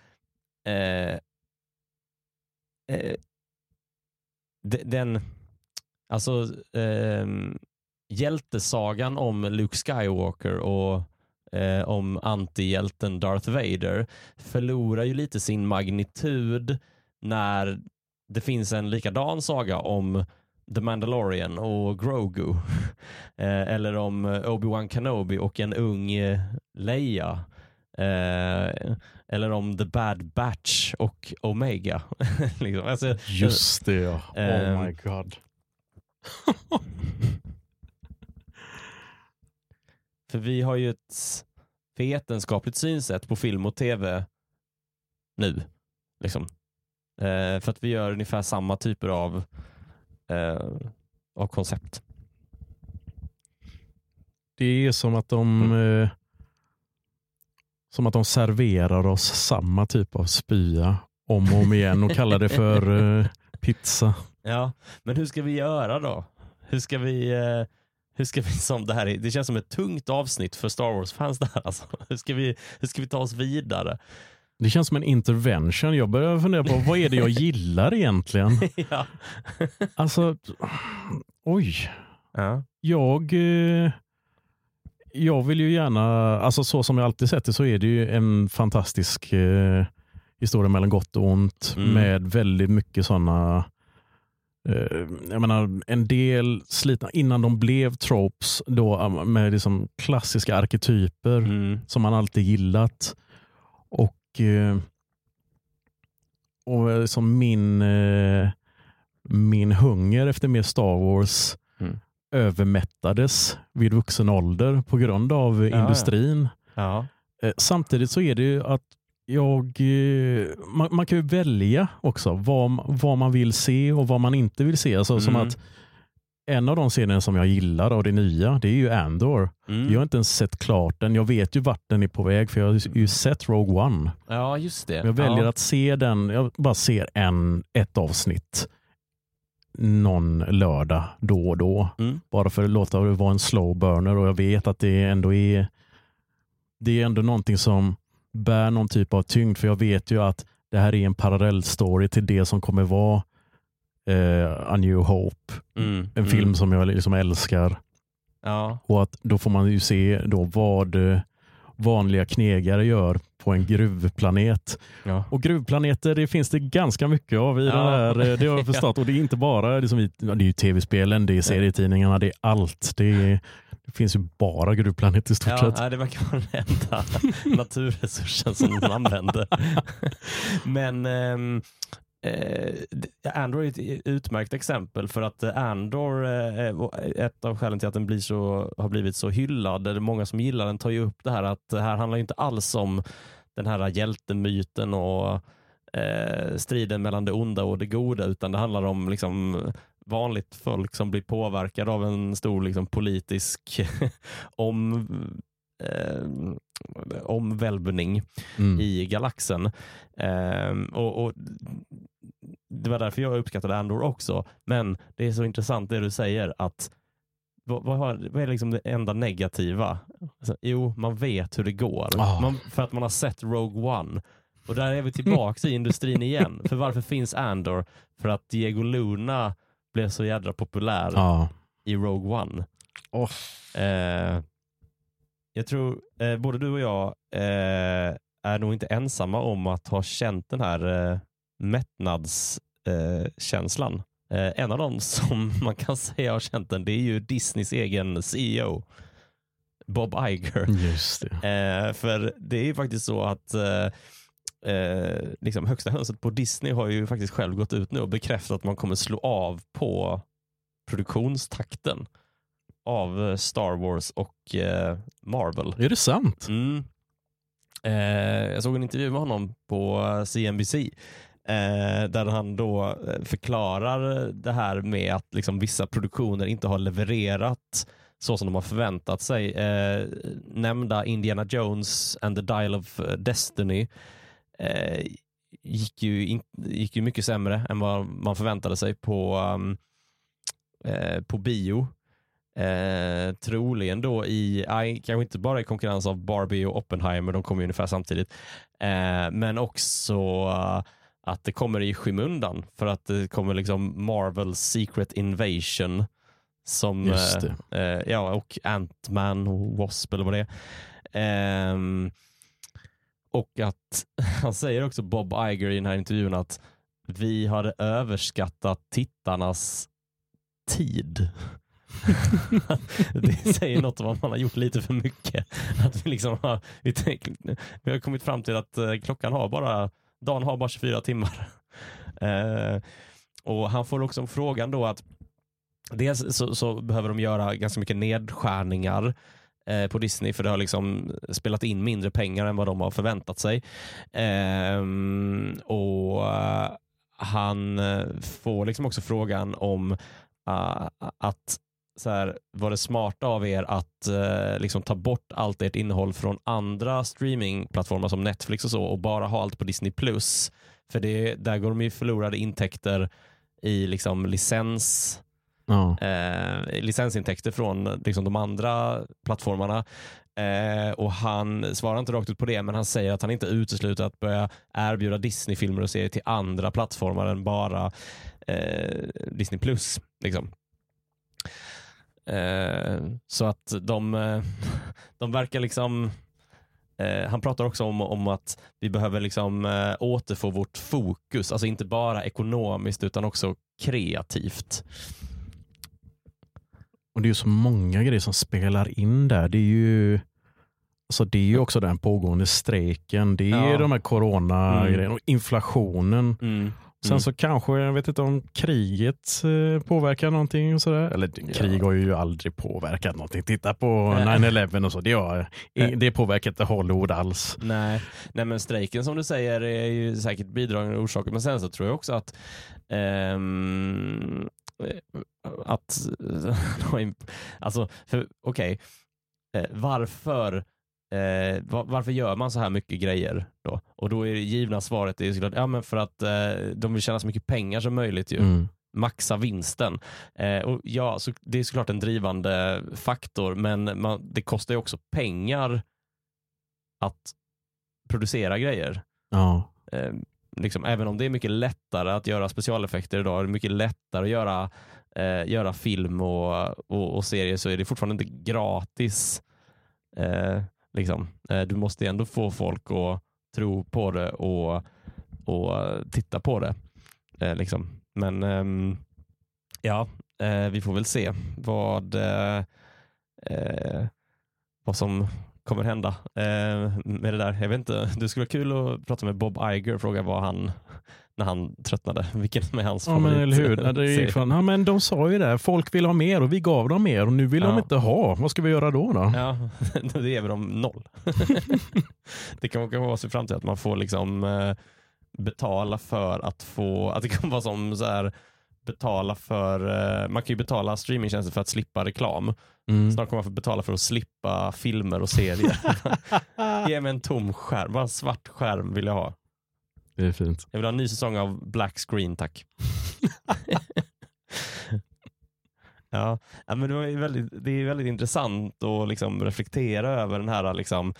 eh, eh, den, alltså ehm, hjältesagan om Luke Skywalker och eh, om antihjälten Darth Vader förlorar ju lite sin magnitud när det finns en likadan saga om The Mandalorian och Grogu. Eh, eller om eh, Obi-Wan Kenobi och en ung eh, Leia. Eh, eller om The Bad Batch och Omega. liksom. alltså, Just det ja. Oh my god. För vi har ju ett vetenskapligt synsätt på film och tv nu. Liksom. Eh, för att vi gör ungefär samma typer av, eh, av koncept. Det är som att de eh, som att de serverar oss samma typ av spya om och om igen och kallar det för eh, pizza. Ja, men hur ska vi göra då? Hur ska vi, eh, hur ska vi som det här är, det känns som ett tungt avsnitt för Star Wars-fans där alltså. Hur ska vi, hur ska vi ta oss vidare? Det känns som en intervention. Jag börjar fundera på vad är det jag gillar egentligen? ja. Alltså, oj. ja. Jag, eh, jag vill ju gärna, alltså så som jag alltid sett det så är det ju en fantastisk eh, historia mellan gott och ont Mm. med väldigt mycket sådana jag menar, en del slitna, innan de blev tropes, då, eh, med liksom klassiska arketyper Mm. som man alltid gillat. Och, eh, och som min, eh, min hunger efter mer Star Wars Mm. övermättades vid vuxen ålder på grund av ja. industrin. ja. Eh, Samtidigt så är det ju att jag, eh, man, man kan ju välja också vad, vad man vill se och vad man inte vill se. Alltså, Som Mm. att en av de serierna som jag gillar av det nya, det är ju Andor. Mm. Jag har inte ens sett klart den. Jag vet ju vart den är på väg för jag har ju sett Rogue One. ja, just det. Jag väljer ja. att se den, jag bara ser en, ett avsnitt någon lördag då och då. Mm. Bara för att låta det vara en slow burner och jag vet att det ändå är det är ändå någonting som bär någon typ av tyngd för jag vet ju att det här är en parallell story till det som kommer vara eh, A New Hope. Mm. En Mm. film som jag liksom älskar. Ja. Och att då får man ju se då vad eh, vanliga knegare gör på en gruvplanet. Ja. Och gruvplaneter det finns det ganska mycket av i Ja. den här. eh, Det har jag förstått. Och det är inte bara liksom, det är ju tv-spelen, det är serietidningarna, det är allt. Det, är, det finns ju bara gruvplanet i stort Ja, sett. nej, det verkar vara den enda naturresursen som de använder. Men ehm, eh, Andor är ett utmärkt exempel för att Andor, eh, ett av skälen till att den blir så, har blivit så hyllad, det är många som gillar den tar ju upp det här att det här handlar ju inte alls om den här hjältemyten och eh, striden mellan det onda och det goda utan det handlar om liksom vanligt folk som blir påverkade av en stor liksom, politisk om, eh, omvälvning Mm. i galaxen. Ehm, och, och Det var därför jag uppskattade Andor också. Men det är så intressant det du säger att vad, vad, vad är liksom det enda negativa? Alltså, jo, man vet hur det går. Ah. Man, för att man har sett Rogue One. Och där är vi tillbaka i industrin igen. För varför finns Andor? För att Diego Luna blev så jädra populär Ja. i Rogue One. Oh. Eh, jag tror eh, både du och jag eh, är nog inte ensamma om att ha känt den här eh, mättnadskänslan. Eh, en av dem som man kan säga har känt den, det är ju Disneys egen CEO, Bob Iger. Just det. Eh, för det är ju faktiskt så att eh, eh, liksom högsta hönset på Disney har ju faktiskt själv gått ut nu och bekräftat att man kommer slå av på produktionstakten av eh, Star Wars och eh, Marvel. Är det sant? Mm. Eh, jag såg en intervju med honom på eh, CNBC eh, där han då eh, förklarar det här med att liksom vissa produktioner inte har levererat så som de har förväntat sig. Eh, nämnda Indiana Jones and the Dial of Destiny eh, gick, ju in, gick ju mycket sämre än vad man förväntade sig på, um, eh, på bio. Eh, troligen då i, aj, kanske inte bara i konkurrens av Barbie och Oppenheimer, de kommer ju ungefär samtidigt, eh, men också uh, att det kommer i skymundan för att det kommer liksom Marvel Secret Invasion som, Just eh, eh, ja, och Ant-Man och Wasp eller vad det är. Och att han säger också Bob Iger i den här intervjun att vi hade överskattat tittarnas tid. det säger något om att man har gjort lite för mycket. Att vi, liksom har, vi, tänkt, vi har kommit fram till att eh, klockan har bara, dagen har bara 24 timmar. Eh, och Han får också frågan då att dels så, så behöver de göra ganska mycket nedskärningar eh, på Disney för det har liksom spelat in mindre pengar än vad de har förväntat sig. Eh, och eh, Han eh, får liksom också frågan om uh, att så här, var det smarta av er att eh, liksom ta bort allt ert innehåll från andra streamingplattformar som Netflix och så och bara ha allt på Disney+. Plus För det, där går de ju förlorade intäkter i liksom licens Ja. eh, licensintäkter från liksom, de andra plattformarna. Eh, och Han svarar inte rakt ut på det, men han säger att han inte utesluter att börja erbjuda Disney-filmer och serier till andra plattformar än bara eh, Disney+. Plus. Liksom. Eh, så att de, eh, de verkar liksom Eh, han pratar också om, om att vi behöver liksom, eh, återfå vårt fokus, alltså inte bara ekonomiskt utan också kreativt. Och det är ju så många grejer som spelar in där. Det är ju Alltså det är ju också den pågående strejken. Det är Ja. de här corona och inflationen. Mm. Sen Mm. så kanske, jag vet inte om kriget eh, påverkar någonting. och Sådär. Eller Ja. krig har ju aldrig påverkat någonting. Titta på Nej. 9-11 och så. Det, har, det påverkar inte Hollywood alls. Nej. Nej, men strejken som du säger är ju säkert bidragande orsaker. Men sen så tror jag också att eh, att alltså, okej, eh, varför eh, va- varför gör man så här mycket grejer då? Och då är det givna svaret är såklart, ja men för att eh, de vill tjäna så mycket pengar som möjligt ju. Mm. maxa vinsten. Eh, och ja, så det är såklart en drivande faktor, men man, det kostar ju också pengar att producera grejer. Ja. Eh, liksom, även om det är mycket lättare att göra specialeffekter idag, det är mycket lättare att göra, eh, göra film och, och, och serier, så är det fortfarande inte gratis. Eh, liksom. eh, du måste ändå få folk att tro på det och, och titta på det. Eh, liksom. Men ehm, ja, eh, vi får väl se vad, eh, eh, vad som kommer hända eh, med det där. Jag vet inte, det skulle vara kul att prata med Bob Iger och fråga vad han, när han tröttnade, vilken är hans Ja men favorit. eller hur. Det serie. fan, ja, men de sa ju det, folk vill ha mer och vi gav dem mer och nu vill de Ja. inte ha. Vad ska vi göra då? då? Ja, det ger vi dem noll. det kan kan vara så i framtiden att man får liksom eh, betala för att få, att det kan vara som så här betala för, eh, man kan ju betala streamingtjänster för att slippa reklam. Mm. Snart kommer man få betala för att slippa filmer och serier. Ge mig en tom skärm, bara en svart skärm vill jag ha. Det är fint. Jag vill ha en ny säsong av Black Screen tack. ja, ja, men det, var väldigt, det är väldigt intressant att liksom reflektera över den här liksom,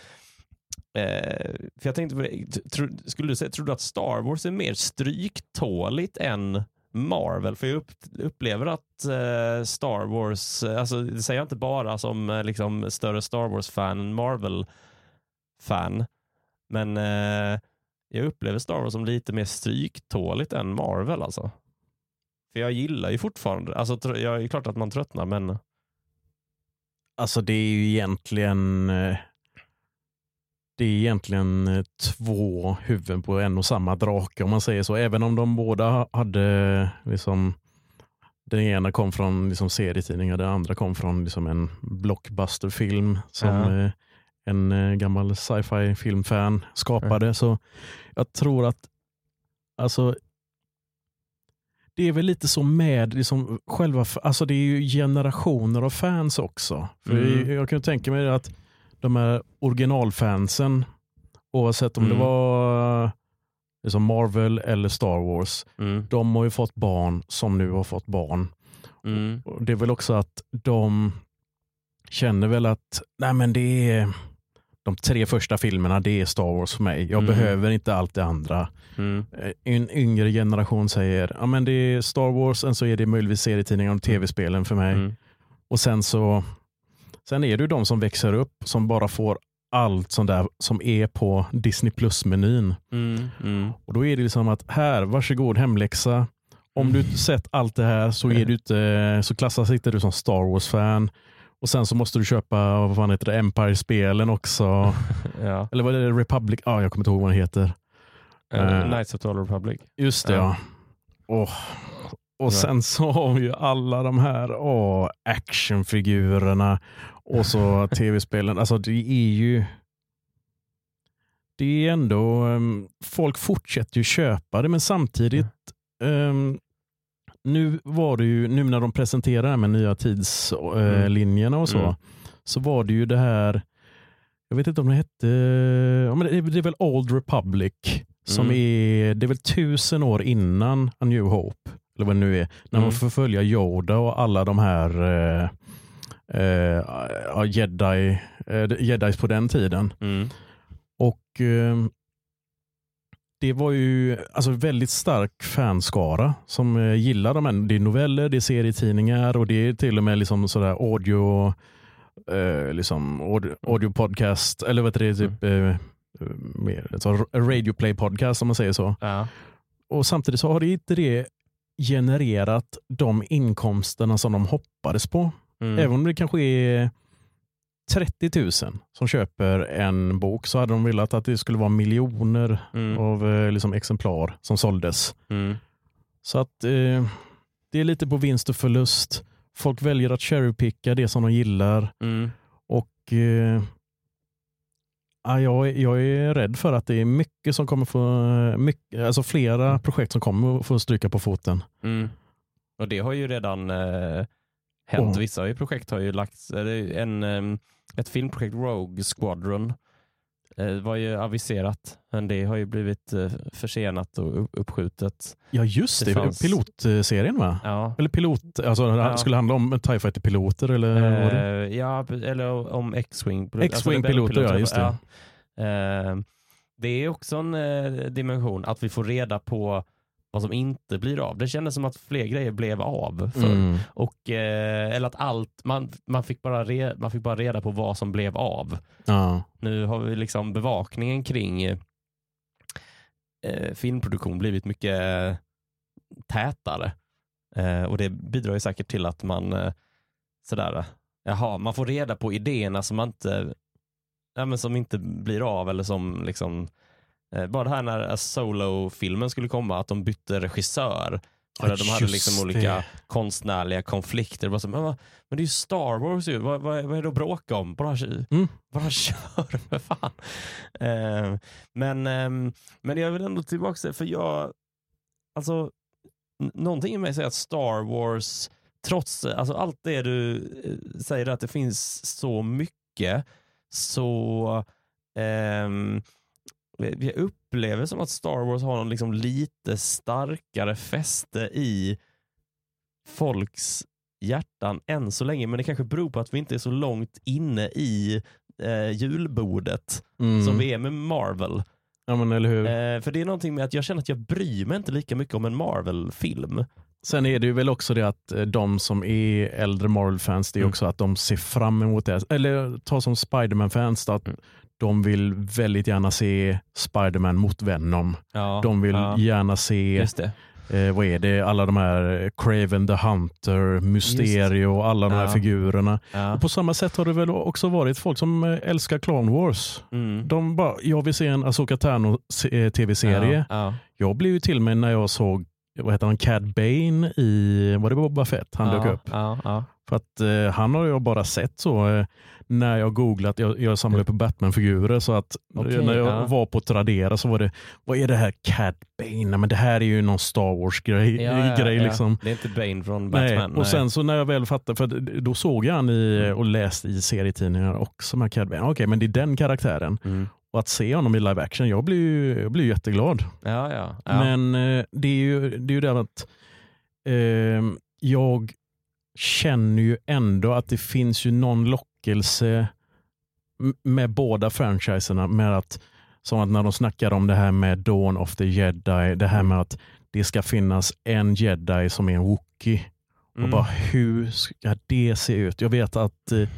Eh, för jag tänkte tro, skulle du säga, tror du att Star Wars är mer stryktåligt än Marvel. För jag upp, upplever att eh, Star Wars, eh, alltså det säger jag inte bara som eh, liksom större Star Wars-fan än Marvel-fan. Men eh, jag upplever Star Wars som lite mer stryktåligt än Marvel alltså. För jag gillar ju fortfarande, alltså jag är klart att man tröttnar men Alltså det är ju egentligen eh, det är egentligen eh, två huvuden på en och samma drake om man säger så. Även om de båda hade liksom den ena kom från liksom serietidningar, den andra kom från liksom en blockbusterfilm som Ja. En eh, gammal sci-fi filmfan skapade. Så jag tror att alltså det är väl lite så med liksom själva, alltså det är ju generationer av fans också. För Mm. Jag kan ju tänka mig att de här originalfansen, oavsett om Mm. det var liksom Marvel eller Star Wars, mm, de har ju fått barn som nu har fått barn. mm, Och Det är väl också att de känner väl att nej men det är de tre första filmerna, det är Star Wars för mig. Jag Mm. behöver inte allt det andra. mm, Eh, En yngre generation säger ja men det är Star Wars, sen så är det möjligtvis serietidningar och tv-spelen för mig. mm, Och sen så sen är det de som växer upp som bara får allt sånt där som är på Disney Plus-menyn. mm, mm. Och Då är det liksom att här, varsågod hemläxa. Om du sett allt det här så, är du inte, så klassas inte du som Star Wars-fan. Och Sen så måste du köpa vad fan heter det, Empire-spelen också. Ja. Eller vad är det? Republic? Ah, jag kommer inte ihåg vad det heter. Uh. Knights of the Old Republic. Just det ja. Ja. Och, och sen så har vi ju alla de här åh, actionfigurerna och så tv-spelen. Alltså det är ju det är ändå, ehm, folk fortsätter ju köpa det men samtidigt ehm, nu var det ju, nu när de presenterade det med nya tidslinjerna och så, Mm. så var det ju det här, jag vet inte om det hette, ja, men det, är, det är väl Old Republic som Mm. är, det är väl tusen år innan A New Hope, eller vad det nu är, när Mm. man får följa Yoda och alla de här eh, eh, jedi, eh, jedis på den tiden. Mm. Och eh, det var ju alltså väldigt stark fanskara som eh, gillar de här. Det är noveller, det är serietidningar och det är till och med liksom sådär audio, eh, liksom audio, audio podcast, eller vad heter det, typ eh, mer, alltså radio play podcast om man säger så. Ja. Och samtidigt så har det inte det genererat de inkomsterna som de hoppades på. Mm. Även om det kanske är 30 000 som köper en bok så hade de velat att det skulle vara miljoner Mm. av eh, liksom, exemplar som såldes. Mm. Så att eh, det är lite på vinst och förlust. Folk väljer att cherrypicka det som de gillar Mm. och eh, ja, jag, är- jag är rädd för att det är mycket som kommer få, mycket, alltså flera projekt som kommer få stryka på foten. Mm. Och det har ju redan eh, hänt. Åh. Vissa projekt har ju lagts. En, ehm, ett filmprojekt, Rogue Squadron, eh, var ju aviserat. Men det har ju blivit eh, försenat och upp- uppskjutet. Ja just Det det, fanns- pilotserien va? Ja. Eller pilot, alltså det Ja. skulle handla om TIE Fighter-piloter eller? det? Eh, ja, eller om X-Wing. X-Wing-piloter, ja, just det. Eh, det är också en eh, dimension att vi får reda på vad som inte blir av. Det kändes som att fler grejer blev av förr. Mm. Och, eh, eller att allt, man, man, fick bara re, man fick bara reda på vad som blev av. Ja. Nu har vi liksom bevakningen kring eh, filmproduktion blivit mycket eh, tätare. Eh, och det bidrar ju säkert till att man eh, sådär, eh, jaha, man får reda på idéerna som man inte, ja, men som inte blir av eller som liksom eh, bara det här när Solo-filmen skulle komma, att de bytte regissör. För att de hade liksom olika det. konstnärliga konflikter. Bara så, men, men det är ju Star Wars ju, vad, vad, vad är det att bråka om? Bara, Mm. bara kör för fan. Eh, men, ehm, men jag vill ändå tillbaka till, för jag, alltså, någonting i mig säger att Star Wars, trots alltså allt det du eh, säger, att det finns så mycket, så ehm, jag upplever som att Star Wars har någon liksom lite starkare fäste i folks hjärtan än så länge. Men det kanske beror på att vi inte är så långt inne i eh, julbordet Mm. som vi är med Marvel. Ja men eller hur. Eh, för det är någonting med att jag känner att jag bryr mig inte lika mycket om en Marvel-film. Sen är det ju väl också det att eh, de som är äldre Marvel-fans, det är Mm. också att de ser fram emot det. Eller ta som Spiderman-fans, att Mm. De vill väldigt gärna se Spiderman mot Venom. Ja, De vill ja, gärna se, eh, vad är det, alla de här Craven the Hunter, Mysterio och alla de här Ja. figurerna. Ja. Och på samma sätt har det väl också varit folk som eh, älskar Clone Wars. Mm. De bara, jag vill se en Asoka Tano eh, tv-serie. Ja, ja. Jag blev ju till med när jag såg vad heter han, Cad Bane i, var det Boba Fett han dök upp? För att eh, han har jag bara sett så eh, när jag googlat, jag, jag samlar upp Batman-figurer så att eh, när jag ja. var på Tradera så var det, vad är det här Cad Bane? Nej, men det här är ju någon Star Wars-grej. Ja, ja, grej, liksom. Det är inte Bane från Nej. Batman. Och sen så när jag väl fattade, för då såg jag han i, Mm. och läste i serietidningar också med Cad Bane. Okej, men det är den karaktären. Mm. Och att se honom i live action, jag blir jag blir jätteglad. Ja, ja. Men eh, det är ju det är ju det att eh, jag känner ju ändå att det finns ju någon lockelse m- med båda franchiserna. Med att, som att när de snackar om det här med Dawn of the Jedi, det här med att det ska finnas en jedi som är en Wookie. Och Mm. bara hur ska det se ut? Jag vet att eh,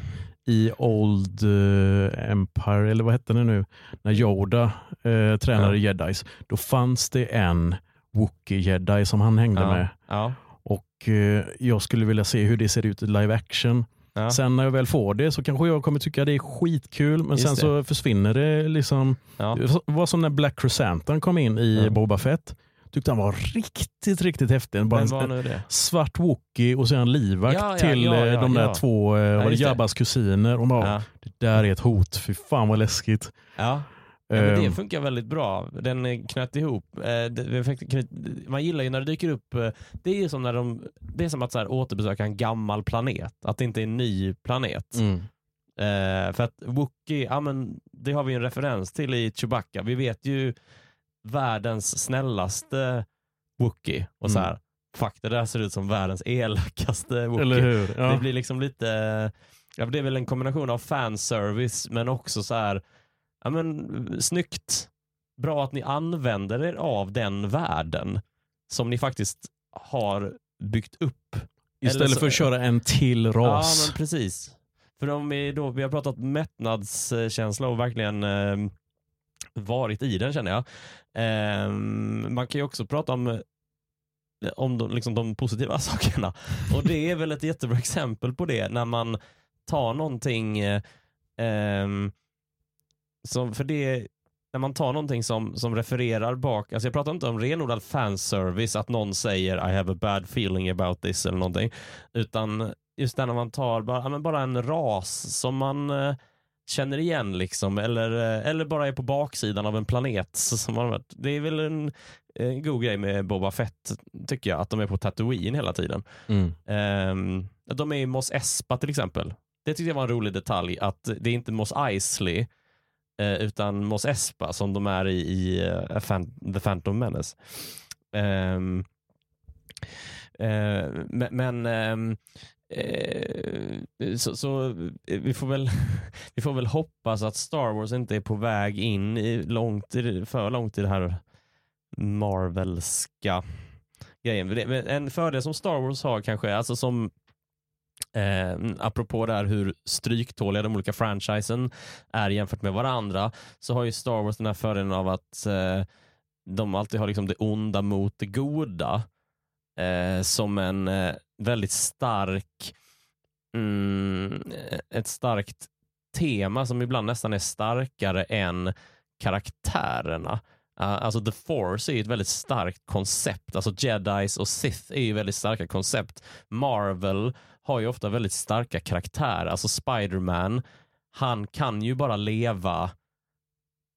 i Old eh, Empire, eller vad hette det nu, när Yoda eh, tränade jedis, då fanns det en Wookie-jedi som han hängde ja. med. Ja. Och eh, Jag skulle vilja se hur det ser ut i live action. Ja. Sen när jag väl får det så kanske jag kommer tycka det är skitkul, men Just sen det. så försvinner det. liksom. Ja. Det var som när Black Chrysanthemum kom in i Ja. Boba Fett. Tyckte han var riktigt, riktigt häftig. Bara Vem en- var nu det? svart Wookie och sen livvakt Ja, ja, till ja, eh, ja, de där ja. två, eh, var det. Jabbas kusiner. Och bara, Ja. Det där är ett hot, fy fan vad läskigt. Ja. Ja, men det Ehm, funkar väldigt bra. Den knöt ihop. eh, Man gillar ju när det dyker upp, eh, det är som när de, det är som att så här, återbesöka en gammal planet. Att det inte är en ny planet. mm. Eh, för att Wookie, ja men det har vi en referens till i Chewbacca. Vi vet ju världens snällaste Wookie och så Mm. här, fuck det där ser ut som världens elakaste Wookie. Ja. Det blir liksom lite, ja, det är väl en kombination av fanservice men också så här, ja men snyggt. Bra att ni använder er av den världen som ni faktiskt har byggt upp. Istället så- för att köra en till Ja ras. men precis. För om vi, då, vi har pratat mättnadskänsla och verkligen eh, varit i den känner jag. Eh, man kan ju också prata om eh, om de, liksom de positiva sakerna. Och det är väl ett jättebra exempel på det när man tar någonting eh, som, för det när man tar någonting som, som refererar bak, alltså jag pratar inte om renodlad fanservice, att någon säger I have a bad feeling about this eller någonting, utan just det när man tar bara, bara en ras som man eh, känner igen liksom, eller, eh, eller bara är på baksidan av en planet. Så, som man, det är väl en, en god grej med Boba Fett, tycker jag, att de är på Tatooine hela tiden. Mm. Ehm, de är i Mos Espa till exempel. Det tyckte jag var en rolig detalj, att det är inte Mos Eisley, eh, utan Mos Espa som de är i, i uh, Fan- The Phantom Menace. Ehm, eh, men ehm, eh, så, så eh, vi, får väl, vi får väl hoppas att Star Wars inte är på väg in i långt, för långt i det här Marvelska grejen. En fördel som Star Wars har kanske, alltså som eh, mm, apropå här hur stryktåliga de olika franchisen är jämfört med varandra, så har ju Star Wars den här fördelen av att eh, de alltid har liksom det onda mot det goda eh, som en eh, väldigt stark mm, eh, ett starkt tema som ibland nästan är starkare än karaktärerna. Uh, alltså The Force är ju ett väldigt starkt koncept. Alltså Jedis och Sith är ju väldigt starka koncept. Marvel har ju ofta väldigt starka karaktärer. Alltså Spider-Man, han kan ju bara leva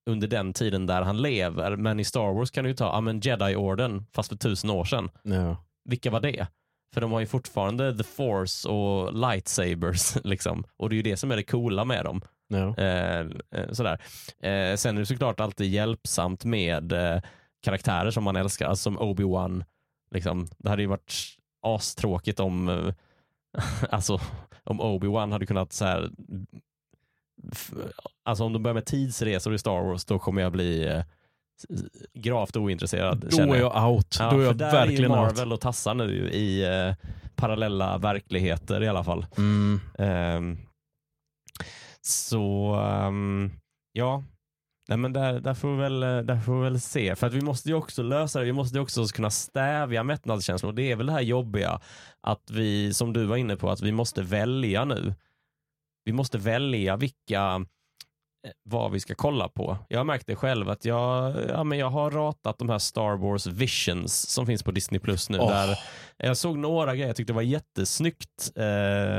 under den tiden där han lever. Men i Star Wars kan du ju ta ja, men Jedi-orden, fast för tusen år sedan. Ja. Vilka var det? För de har ju fortfarande the force och lightsabers. Liksom. Och det är ju det som är det coola med dem. Ja. Eh, eh, sådär. Eh, sen är det såklart alltid hjälpsamt med eh, karaktärer som man älskar, alltså som Obi-Wan. Liksom. Det hade ju varit astråkigt om eh, alltså, om Obi-Wan hade kunnat så här, alltså om de börjar med tidsresor i Star Wars då kommer jag bli eh, gravt ointresserad. Då är jag out. Ja, Då är jag där verkligen är ju out. Marvel och tassar nu i eh, parallella verkligheter i alla fall. Mm. Ehm, så ehm, ja, Nej, men där, där, får vi väl, eh, där får vi väl se. För att vi måste ju också lösa det. Vi måste ju också kunna stävja mättnadskänslor. Och det är väl det här jobbiga att vi, som du var inne på, att vi måste välja nu. Vi måste välja vilka eh, vad vi ska kolla på. Jag har märkt det själv att jag, ja, men jag har ratat de här Star Wars Visions som finns på Disney Plus nu. Åh. Där jag såg några grejer, jag tyckte det var jättesnyggt. Eh,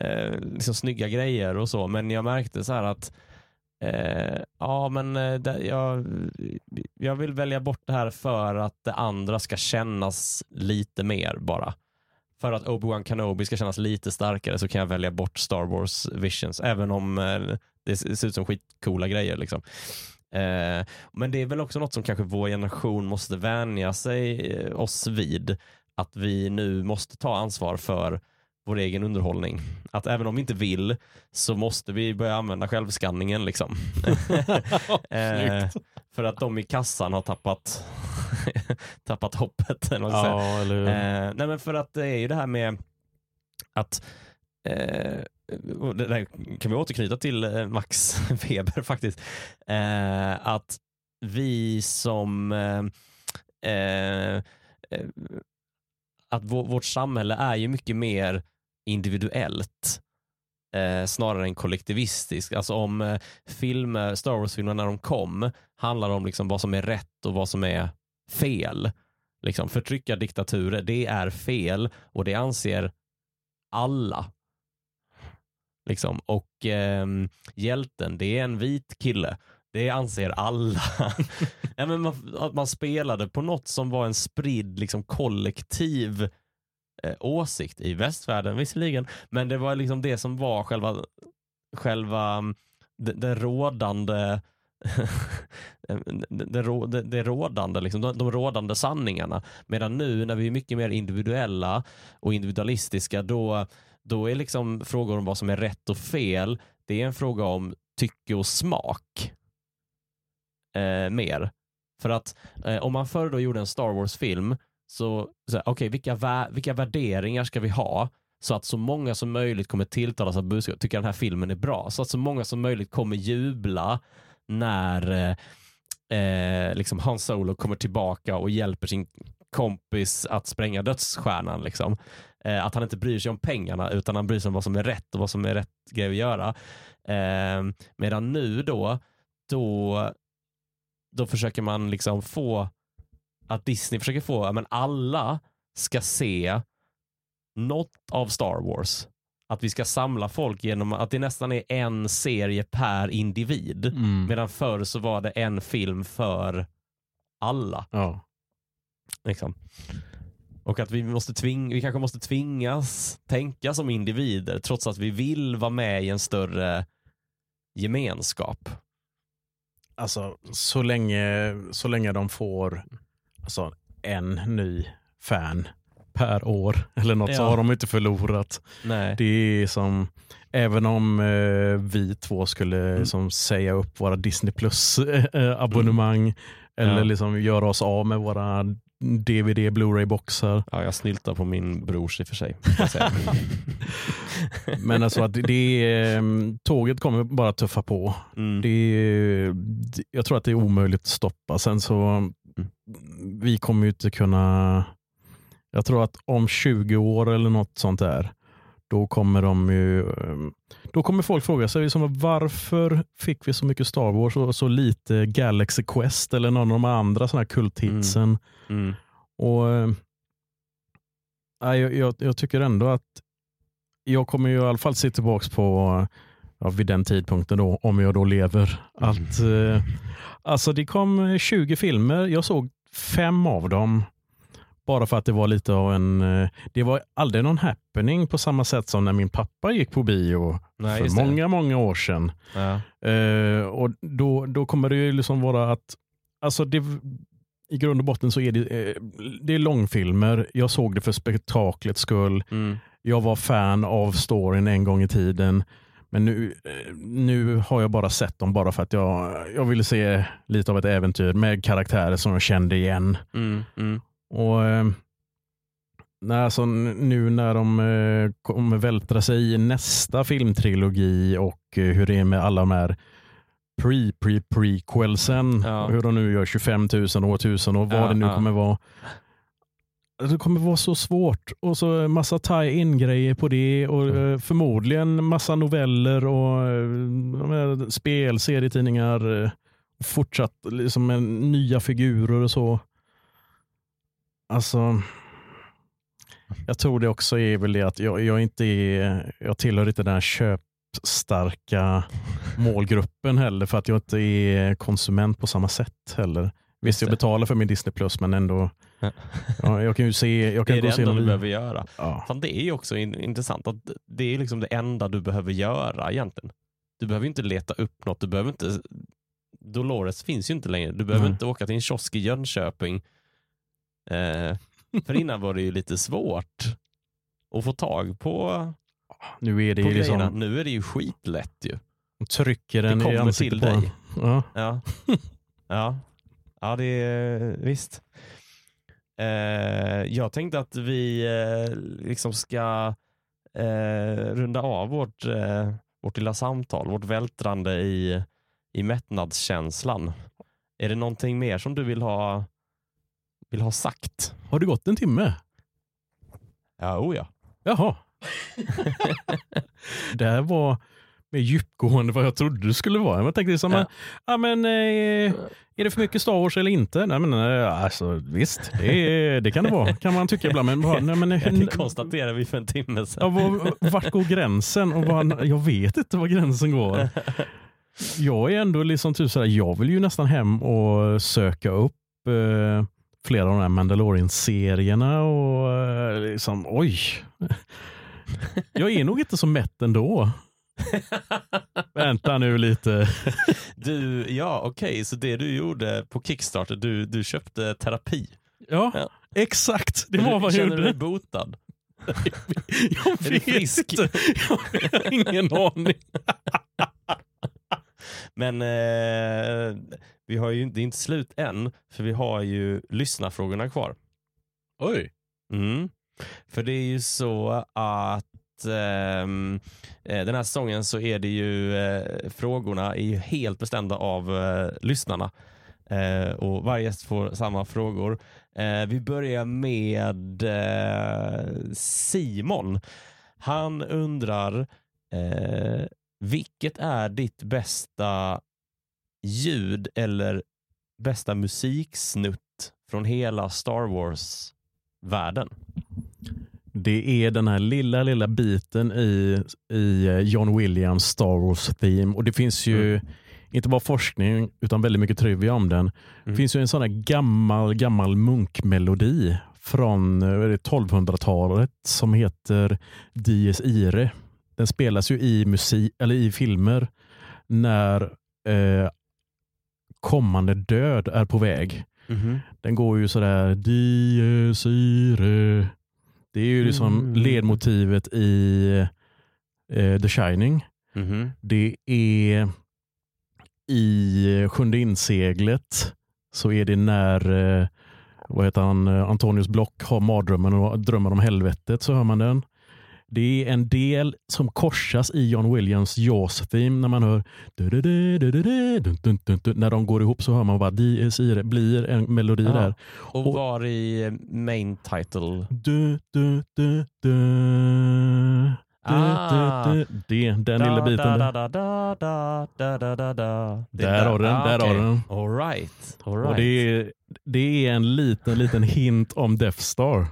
eh, liksom snygga grejer och så, men jag märkte så här att eh, ja, men eh, det, jag, jag vill välja bort det här för att det andra ska kännas lite mer bara. För att Obi-Wan Kenobi ska kännas lite starkare så kan jag välja bort Star Wars Visions, även om eh, det ser ut som skitcoola grejer. Liksom. Eh, men det är väl också något som kanske vår generation måste vänja sig eh, oss vid. Att vi nu måste ta ansvar för vår egen underhållning. Att även om vi inte vill så måste vi börja använda självskanningen. Liksom. eh, för att de i kassan har tappat, tappat hoppet. Eller. Ja, eller? Eh, nej men för att det är ju det här med att eh, det där kan vi återknyta till eh, Max Weber faktiskt. Eh, att vi som eh, eh, att vår, vårt samhälle är ju mycket mer individuellt eh, snarare än kollektivistisk. Alltså om eh, filmer, Star Wars-filmer när de kom handlar om liksom vad som är rätt och vad som är fel. Liksom, förtrycka diktaturer, det är fel och det anser alla. Liksom. Och eh, hjälten, det är en vit kille. Det anser alla. ja, men man, att man spelade på något som var en spridd liksom, kollektiv eh, åsikt i västvärlden visserligen. Men det var liksom det som var själva, själva mm, det, det rådande eh, det, det, det, det rådande, liksom, de, de rådande sanningarna. Medan nu när vi är mycket mer individuella och individualistiska, då, då är liksom frågor om vad som är rätt och fel, det är en fråga om tycke och smak. Eh, mer. För att eh, om man förr då gjorde en Star Wars-film, så, så okej, okej, vilka, vä- vilka värderingar ska vi ha? Så att så många som möjligt kommer tilltalas av budskapet, tycker den här filmen är bra. Så att så många som möjligt kommer jubla när eh, eh, liksom Han Solo kommer tillbaka och hjälper sin kompis att spränga dödsstjärnan. Liksom. Eh, att han inte bryr sig om pengarna utan han bryr sig om vad som är rätt och vad som är rätt grej att göra. Eh, medan nu då, då, då försöker man liksom få att Disney försöker få, men alla ska se något av Star Wars. Att vi ska samla folk genom att det nästan är en serie per individ. Mm. Medan förr så var det en film för alla. Ja. Liksom. Och att vi, måste tving, vi kanske måste tvingas tänka som individer trots att vi vill vara med i en större gemenskap. Alltså, så länge, så länge de får alltså, en ny fan per år eller något så Ja. har de inte förlorat. Nej. Det är som, även om eh, vi två skulle Mm. som, säga upp våra Disney Plus eh, abonnemang eller Ja. liksom göra oss av med våra DVD Blu-ray-boxar. Ja, jag snyltar på min brors i och för sig. Men alltså att det är, tåget kommer bara tuffa på. Mm. Det är, jag tror att det är omöjligt att stoppa. Sen så, Mm. Vi kommer ju inte kunna, jag tror att om 20 år eller något sånt där, då kommer de ju, då kommer folk fråga sig liksom, varför fick vi så mycket Star Wars och så lite Galaxy Quest eller någon av de andra såna här kulthitsen. Mm. Och, eh, nej, jag, jag, jag tycker ändå att jag kommer ju i alla fall se tillbaka på ja, vid den tidpunkten då, om jag då lever. Att, eh, alltså det kom 20 filmer, jag såg fem av dem. Bara för att det var lite av en, eh, det var aldrig någon happening på samma sätt som när min pappa gick på bio Nej, för många, många år sedan. Ja. Eh, och då, då kommer det ju liksom vara att, alltså det, i grund och botten så är det, eh, det är långfilmer. Jag såg det för spektaklets skull. Mm. Jag var fan av storyn en gång i tiden. Men nu, eh, nu har jag bara sett dem bara för att jag, jag ville se lite av ett äventyr med karaktärer som jag kände igen. Mm, mm. Och eh, nej, alltså, Nu när de eh, kommer vältra sig i nästa filmtrilogi och hur det är med alla de här pre-pre-prequelsen, Ja. hur de nu gör 25 000 årtusen och vad Ja, det nu ja. kommer vara. Det kommer vara så svårt och så massa tie-in grejer på det och Mm. eh, förmodligen massa noveller och eh, spel, serietidningar. eh, Fortsatt liksom med nya figurer och så. Alltså, jag tror det också är väl det att jag, jag inte är, jag tillhör inte den här köpstarka målgruppen heller för att jag inte är konsument på samma sätt heller. Visst, jag betalar för min Disney Plus men ändå. Ja. Ja, jag kan ju se, jag Det kan är gå det enda du behöver göra. Ja. Fan, det är ju också in, intressant att det är liksom det enda du behöver göra egentligen. Du behöver inte leta upp något. Du behöver inte, Dolores finns ju inte längre. Du behöver Nej. inte åka till en kiosk i Jönköping. Eh, för innan var det ju lite svårt att få tag på, Nu är det ju liksom, Nu är det ju skitlätt ju. trycker den Det i ansiktet till på dig. Ja. Ja, ja. ja det är visst. Eh, jag tänkte att vi eh, liksom ska eh, runda av vårt, eh, vårt lilla samtal, vårt vältrande i, i mättnadskänslan. Är det någonting mer som du vill ha, vill ha sagt? Har det gått en timme? Ja, oh ja. Jaha. det här var mer djupgående vad jag trodde det skulle vara. Jag tänkte liksom, Ja. ja. men, eh, är det för mycket Star Wars eller inte? Nej, men, eh, alltså, visst, det, är- det kan det vara. Kan man tycka ibland. Men, bara, nej, men, Det konstaterade vi för en timme ja, sedan. var, vart går gränsen? Och bara, jag vet inte var gränsen går. Jag är ändå liksom typ sådär, jag vill ju nästan hem och söka upp eh, flera av de här Mandalorian-serierna och eh, liksom, oj. Jag är nog inte så mätt ändå. Vänta nu lite. Du, ja okej, så det du gjorde på Kickstarter, du, du köpte terapi. Ja, Ja. exakt. Det var du, vad jag känner du dig gjorde. botad? Jag Är du vet frisk? inte. Jag har ingen aning. Men eh, vi har ju inte, det är inte slut än, för vi har ju lyssnarfrågorna kvar. Oj. Mm. För det är ju så att Ehm, eh, den här säsongen så är det ju eh, frågorna är ju helt bestämda av eh, lyssnarna. Eh, och varje gäst får samma frågor. Eh, vi börjar med eh, Simon. Han undrar eh, vilket är ditt bästa ljud eller bästa musiksnutt från hela Star Wars-världen? Det är den här lilla, lilla biten i, i John Williams Star Wars Theme. Och det finns ju inte bara forskning utan väldigt mycket trivia om den. Det Mm. finns ju en sån här gammal, gammal munkmelodi från eh, vad är det, 1200-talet som heter Dies Irae. Den spelas ju i, musik, eller i filmer när eh, kommande död är på väg. Mhm. Den går ju sådär Dies Irae. Det är ju liksom Mm. ledmotivet i eh, The Shining. Mhm. Det är i Sjunde inseglet så är det när eh, vad heter han, eh, Antonius Block har mardrömmen och drömmer om helvetet så hör man den. Det är en del som korsas i John Williams Jaws theme när man hör när de går ihop så hör man Dies Irae blir en melodi Ja. där. Och Och- var i main title? Du, du, du, du. Du, Ah. Det, den lilla biten. Där. Det har du den, där har du den. All right. All right. Och det, är, det är en liten, liten hint om Death Star.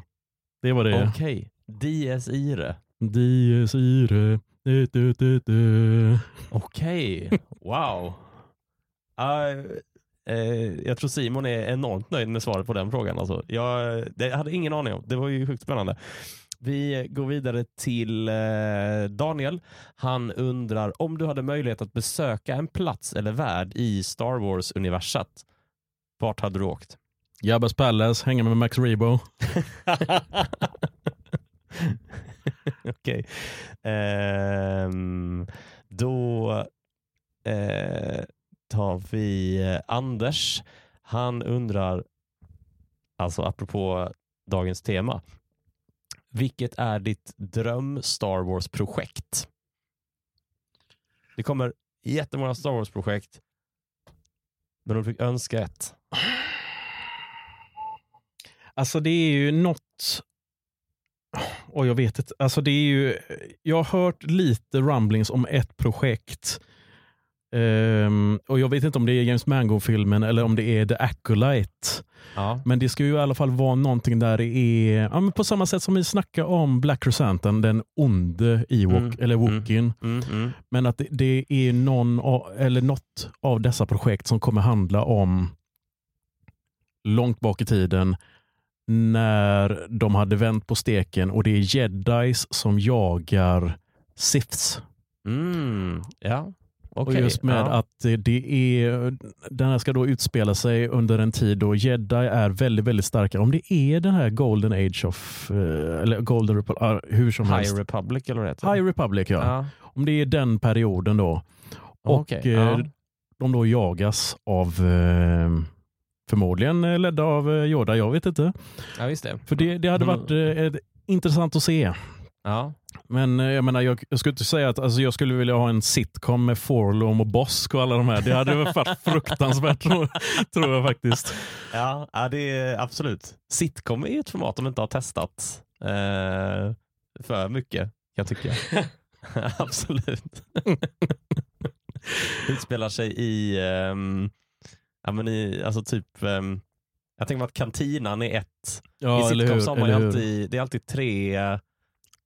Det var det. Okej. Dies Irae. Dies du. Okej. Wow. Ah, eh, jag tror Simon är enormt nöjd med svaret på den frågan. Alltså. Jag, det jag hade ingen aning om. Det var ju sjukt spännande. Vi går vidare till eh, Daniel. Han undrar om du hade möjlighet att besöka en plats eller värld i Star Wars-universat. Vart hade du åkt? Jabba's Palace, hänga med Max Rebo. Okej. Ehm, då eh, tar vi eh, Anders. Han undrar, alltså apropå dagens tema. Vilket är ditt dröm Star Wars-projekt? Det kommer jättemånga Star Wars-projekt. Men du fick önska ett. Alltså det är ju något... Och jag vet inte. Alltså det är ju... Jag har hört lite rumblings om ett projekt. Ehm, och Jag vet inte om det är James Mango-filmen eller om det är The Acolyte. Ja. Men det ska ju i alla fall vara någonting där det är, ja, men på samma sätt som vi snackade om Black Chrysanthemum, den onde Ewok, Mm, eller Wookin. Mm, mm. Men att det, det är någon av, eller något av dessa projekt som kommer handla om långt bak i tiden när de hade vänt på steken och det är jedis som jagar Siths. Mm. Ja, Och okej. just med ja. att det- är, den här ska då utspela sig under en tid då jedi är väldigt, väldigt starka. Om det är den här Golden Age of, eh, eller Golden Republic, hur som helst. High Republic eller vad det heter. High Republic ja. ja. Om det är den perioden då. Och eh, ja. de då jagas av eh, förmodligen eh, ledda av eh, Yoda, jag vet inte. ja, visst det. För det, det hade Mm. varit ett- intressant att se. Ja. Men jag menar, jag, jag skulle inte säga att alltså, jag skulle vilja ha en sitcom med Forlom och Bosk och alla de här. Det hade varit fruktansvärt tror, tror jag faktiskt. Ja, ja, det är absolut. Sitcom är ett format de inte har testat eh, för mycket, jag tycka. absolut. Utspelar sig i, ehm, ja, men i alltså typ, ehm, jag tänker mig att kantinan är ett. Ja, I sitcoms har man ju alltid, det är alltid tre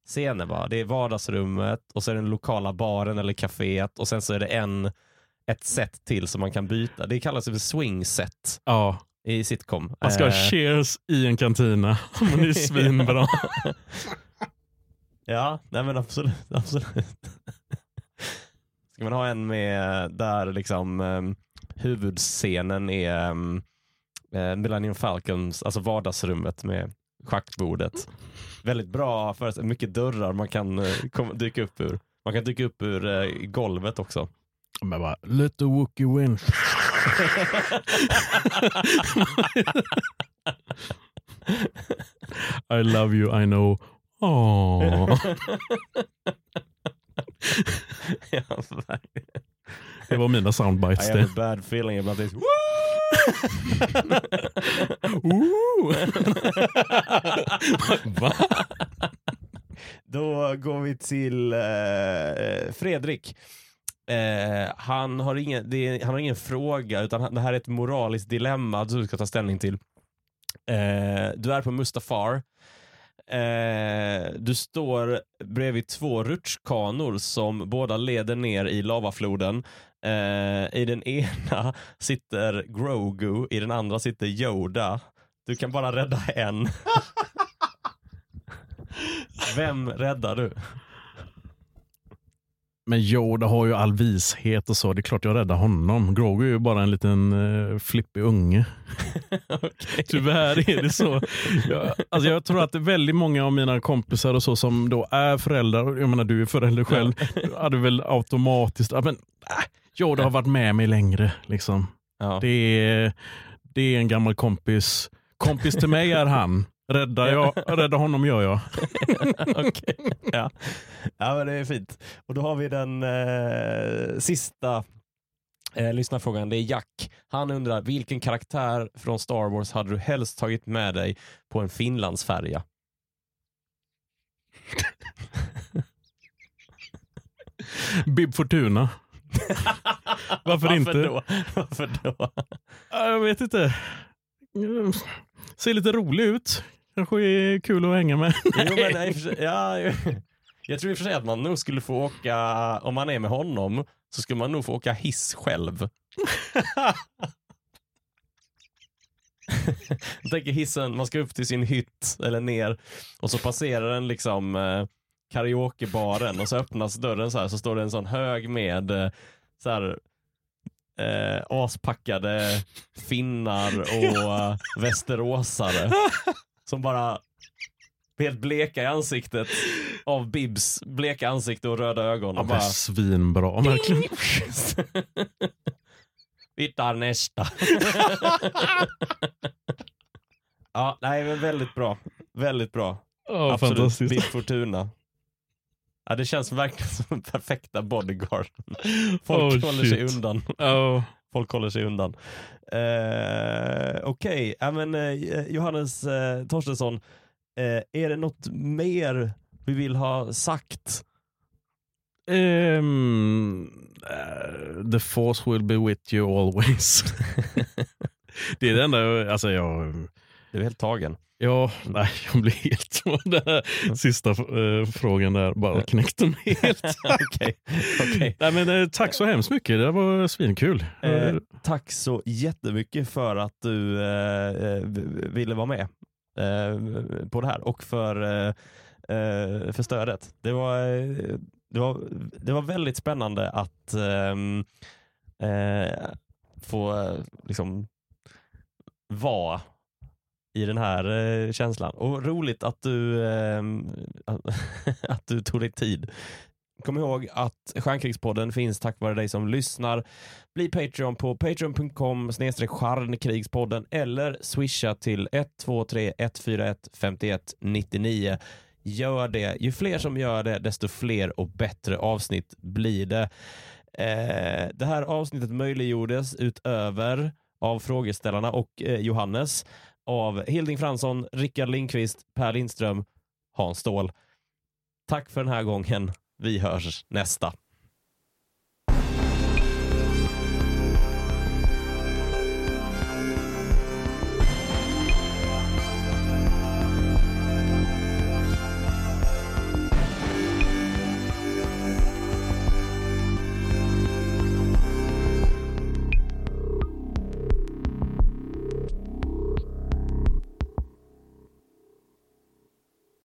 scener. Va? Det är vardagsrummet och så är det den lokala baren eller kaféet och sen så är det en, ett set till som man kan byta. Det kallas för swing set Ja, i sitcom. man ska ha Eh, cheers i en kantina. Men det är svinbra. ja, nej men absolut. absolut. Ska man ha en med där liksom um, huvudscenen är um, uh, Millennium Falcons, alltså vardagsrummet med schackbordet. Väldigt bra för mycket dörrar man kan uh, kom, dyka upp ur. Man kan dyka upp ur uh, golvet också. Men bara, let the Wookie win. I love you, I know. Aww. ja, verkligen. Det var mina soundbites I have a bad feeling about this. Ooh. Va? Då går vi till eh, Fredrik. Eh, han, har ingen, är, han har ingen fråga, utan han, det här är ett moraliskt dilemma du ska ta ställning till. Eh, du är på Mustafar. Eh, du står bredvid två rutschkanor som båda leder ner i lavafloden. Eh, I den ena sitter Grogu, i den andra sitter Yoda. Du kan bara rädda en. Vem räddar du? Men Yoda har ju all vishet och så. Det är klart jag räddar honom. Grogu är ju bara en liten uh, flippig unge. Okej. Tyvärr är det så. Jag, alltså jag tror att väldigt många av mina kompisar och så som då är föräldrar, jag menar du är förälder själv, hade väl automatiskt, men äh, Yoda har varit med mig längre. Liksom. Ja. Det, är, det är en gammal kompis. Kompis till mig är han. Räddar, jag, räddar honom gör jag. Okej. Ja. ja, men det är fint. Och då har vi den eh, sista eh, lyssnarfrågan. Det är Jack. Han undrar, vilken karaktär från Star Wars hade du helst tagit med dig på en Finlandsfärja? Bib Fortuna. Varför inte? Då? Varför då? Ja, Jag vet inte. Mm, Ser lite rolig ut. Kanske är kul att hänga med. Jo, men, och för ja, jag tror i och för sig att man nog skulle få åka, om man är med honom, så skulle man nog få åka hiss själv. Jag tänker hissen, man ska upp till sin hytt eller ner och så passerar den liksom eh, karaokebaren och så öppnas dörren så här så står det en sån hög med eh, så här eh, aspackade finnar och eh, västeråsare som bara helt bleka i ansiktet av Bibs bleka ansikte och röda ögon. Ja, Och bara, svinbra verkligen. Vi tar nästa. ja, nej, men väldigt bra. Väldigt bra. Ja, Absolut. fantastiskt. Bib Fortuna. Ja, det känns verkligen som den perfekta bodyguard. Folk Oh, håller sig shit. undan. Ja. Folk håller sig undan. Eh, Okej, ja, men eh, Johannes eh, Torstensson, eh, är det något mer vi vill ha sagt? Eh, the force will be with you always. det är det enda, alltså jag, Du är helt tagen. Ja, nej, jag blir helt, den här sista eh, frågan där bara knäckte mig helt. Okej, okej. nej, men, eh, tack så hemskt mycket, det var svinkul. Eh, tack så jättemycket för att du eh, eh, ville vara med eh, på det här och för, eh, eh, för stödet. Det var, eh, det, var, det var väldigt spännande att ehm, eh, få eh, liksom vara i den här eh, känslan. Och roligt att du, ehm, att du tog dig tid. Kom ihåg att Stjärnkrigspodden finns tack vare dig som lyssnar. Bli Patreon på patreon.com stjärnkrigspodden eller swisha till 123 141 51 99. Gör det. Ju fler som gör det, desto fler och bättre avsnitt blir det. Eh, det här avsnittet möjliggjordes utöver av frågeställarna och eh, Johannes av Hilding Fransson, Rickard Lindqvist, Per Lindström, Hans Ståhl. Tack för den här gången. Vi hörs nästa.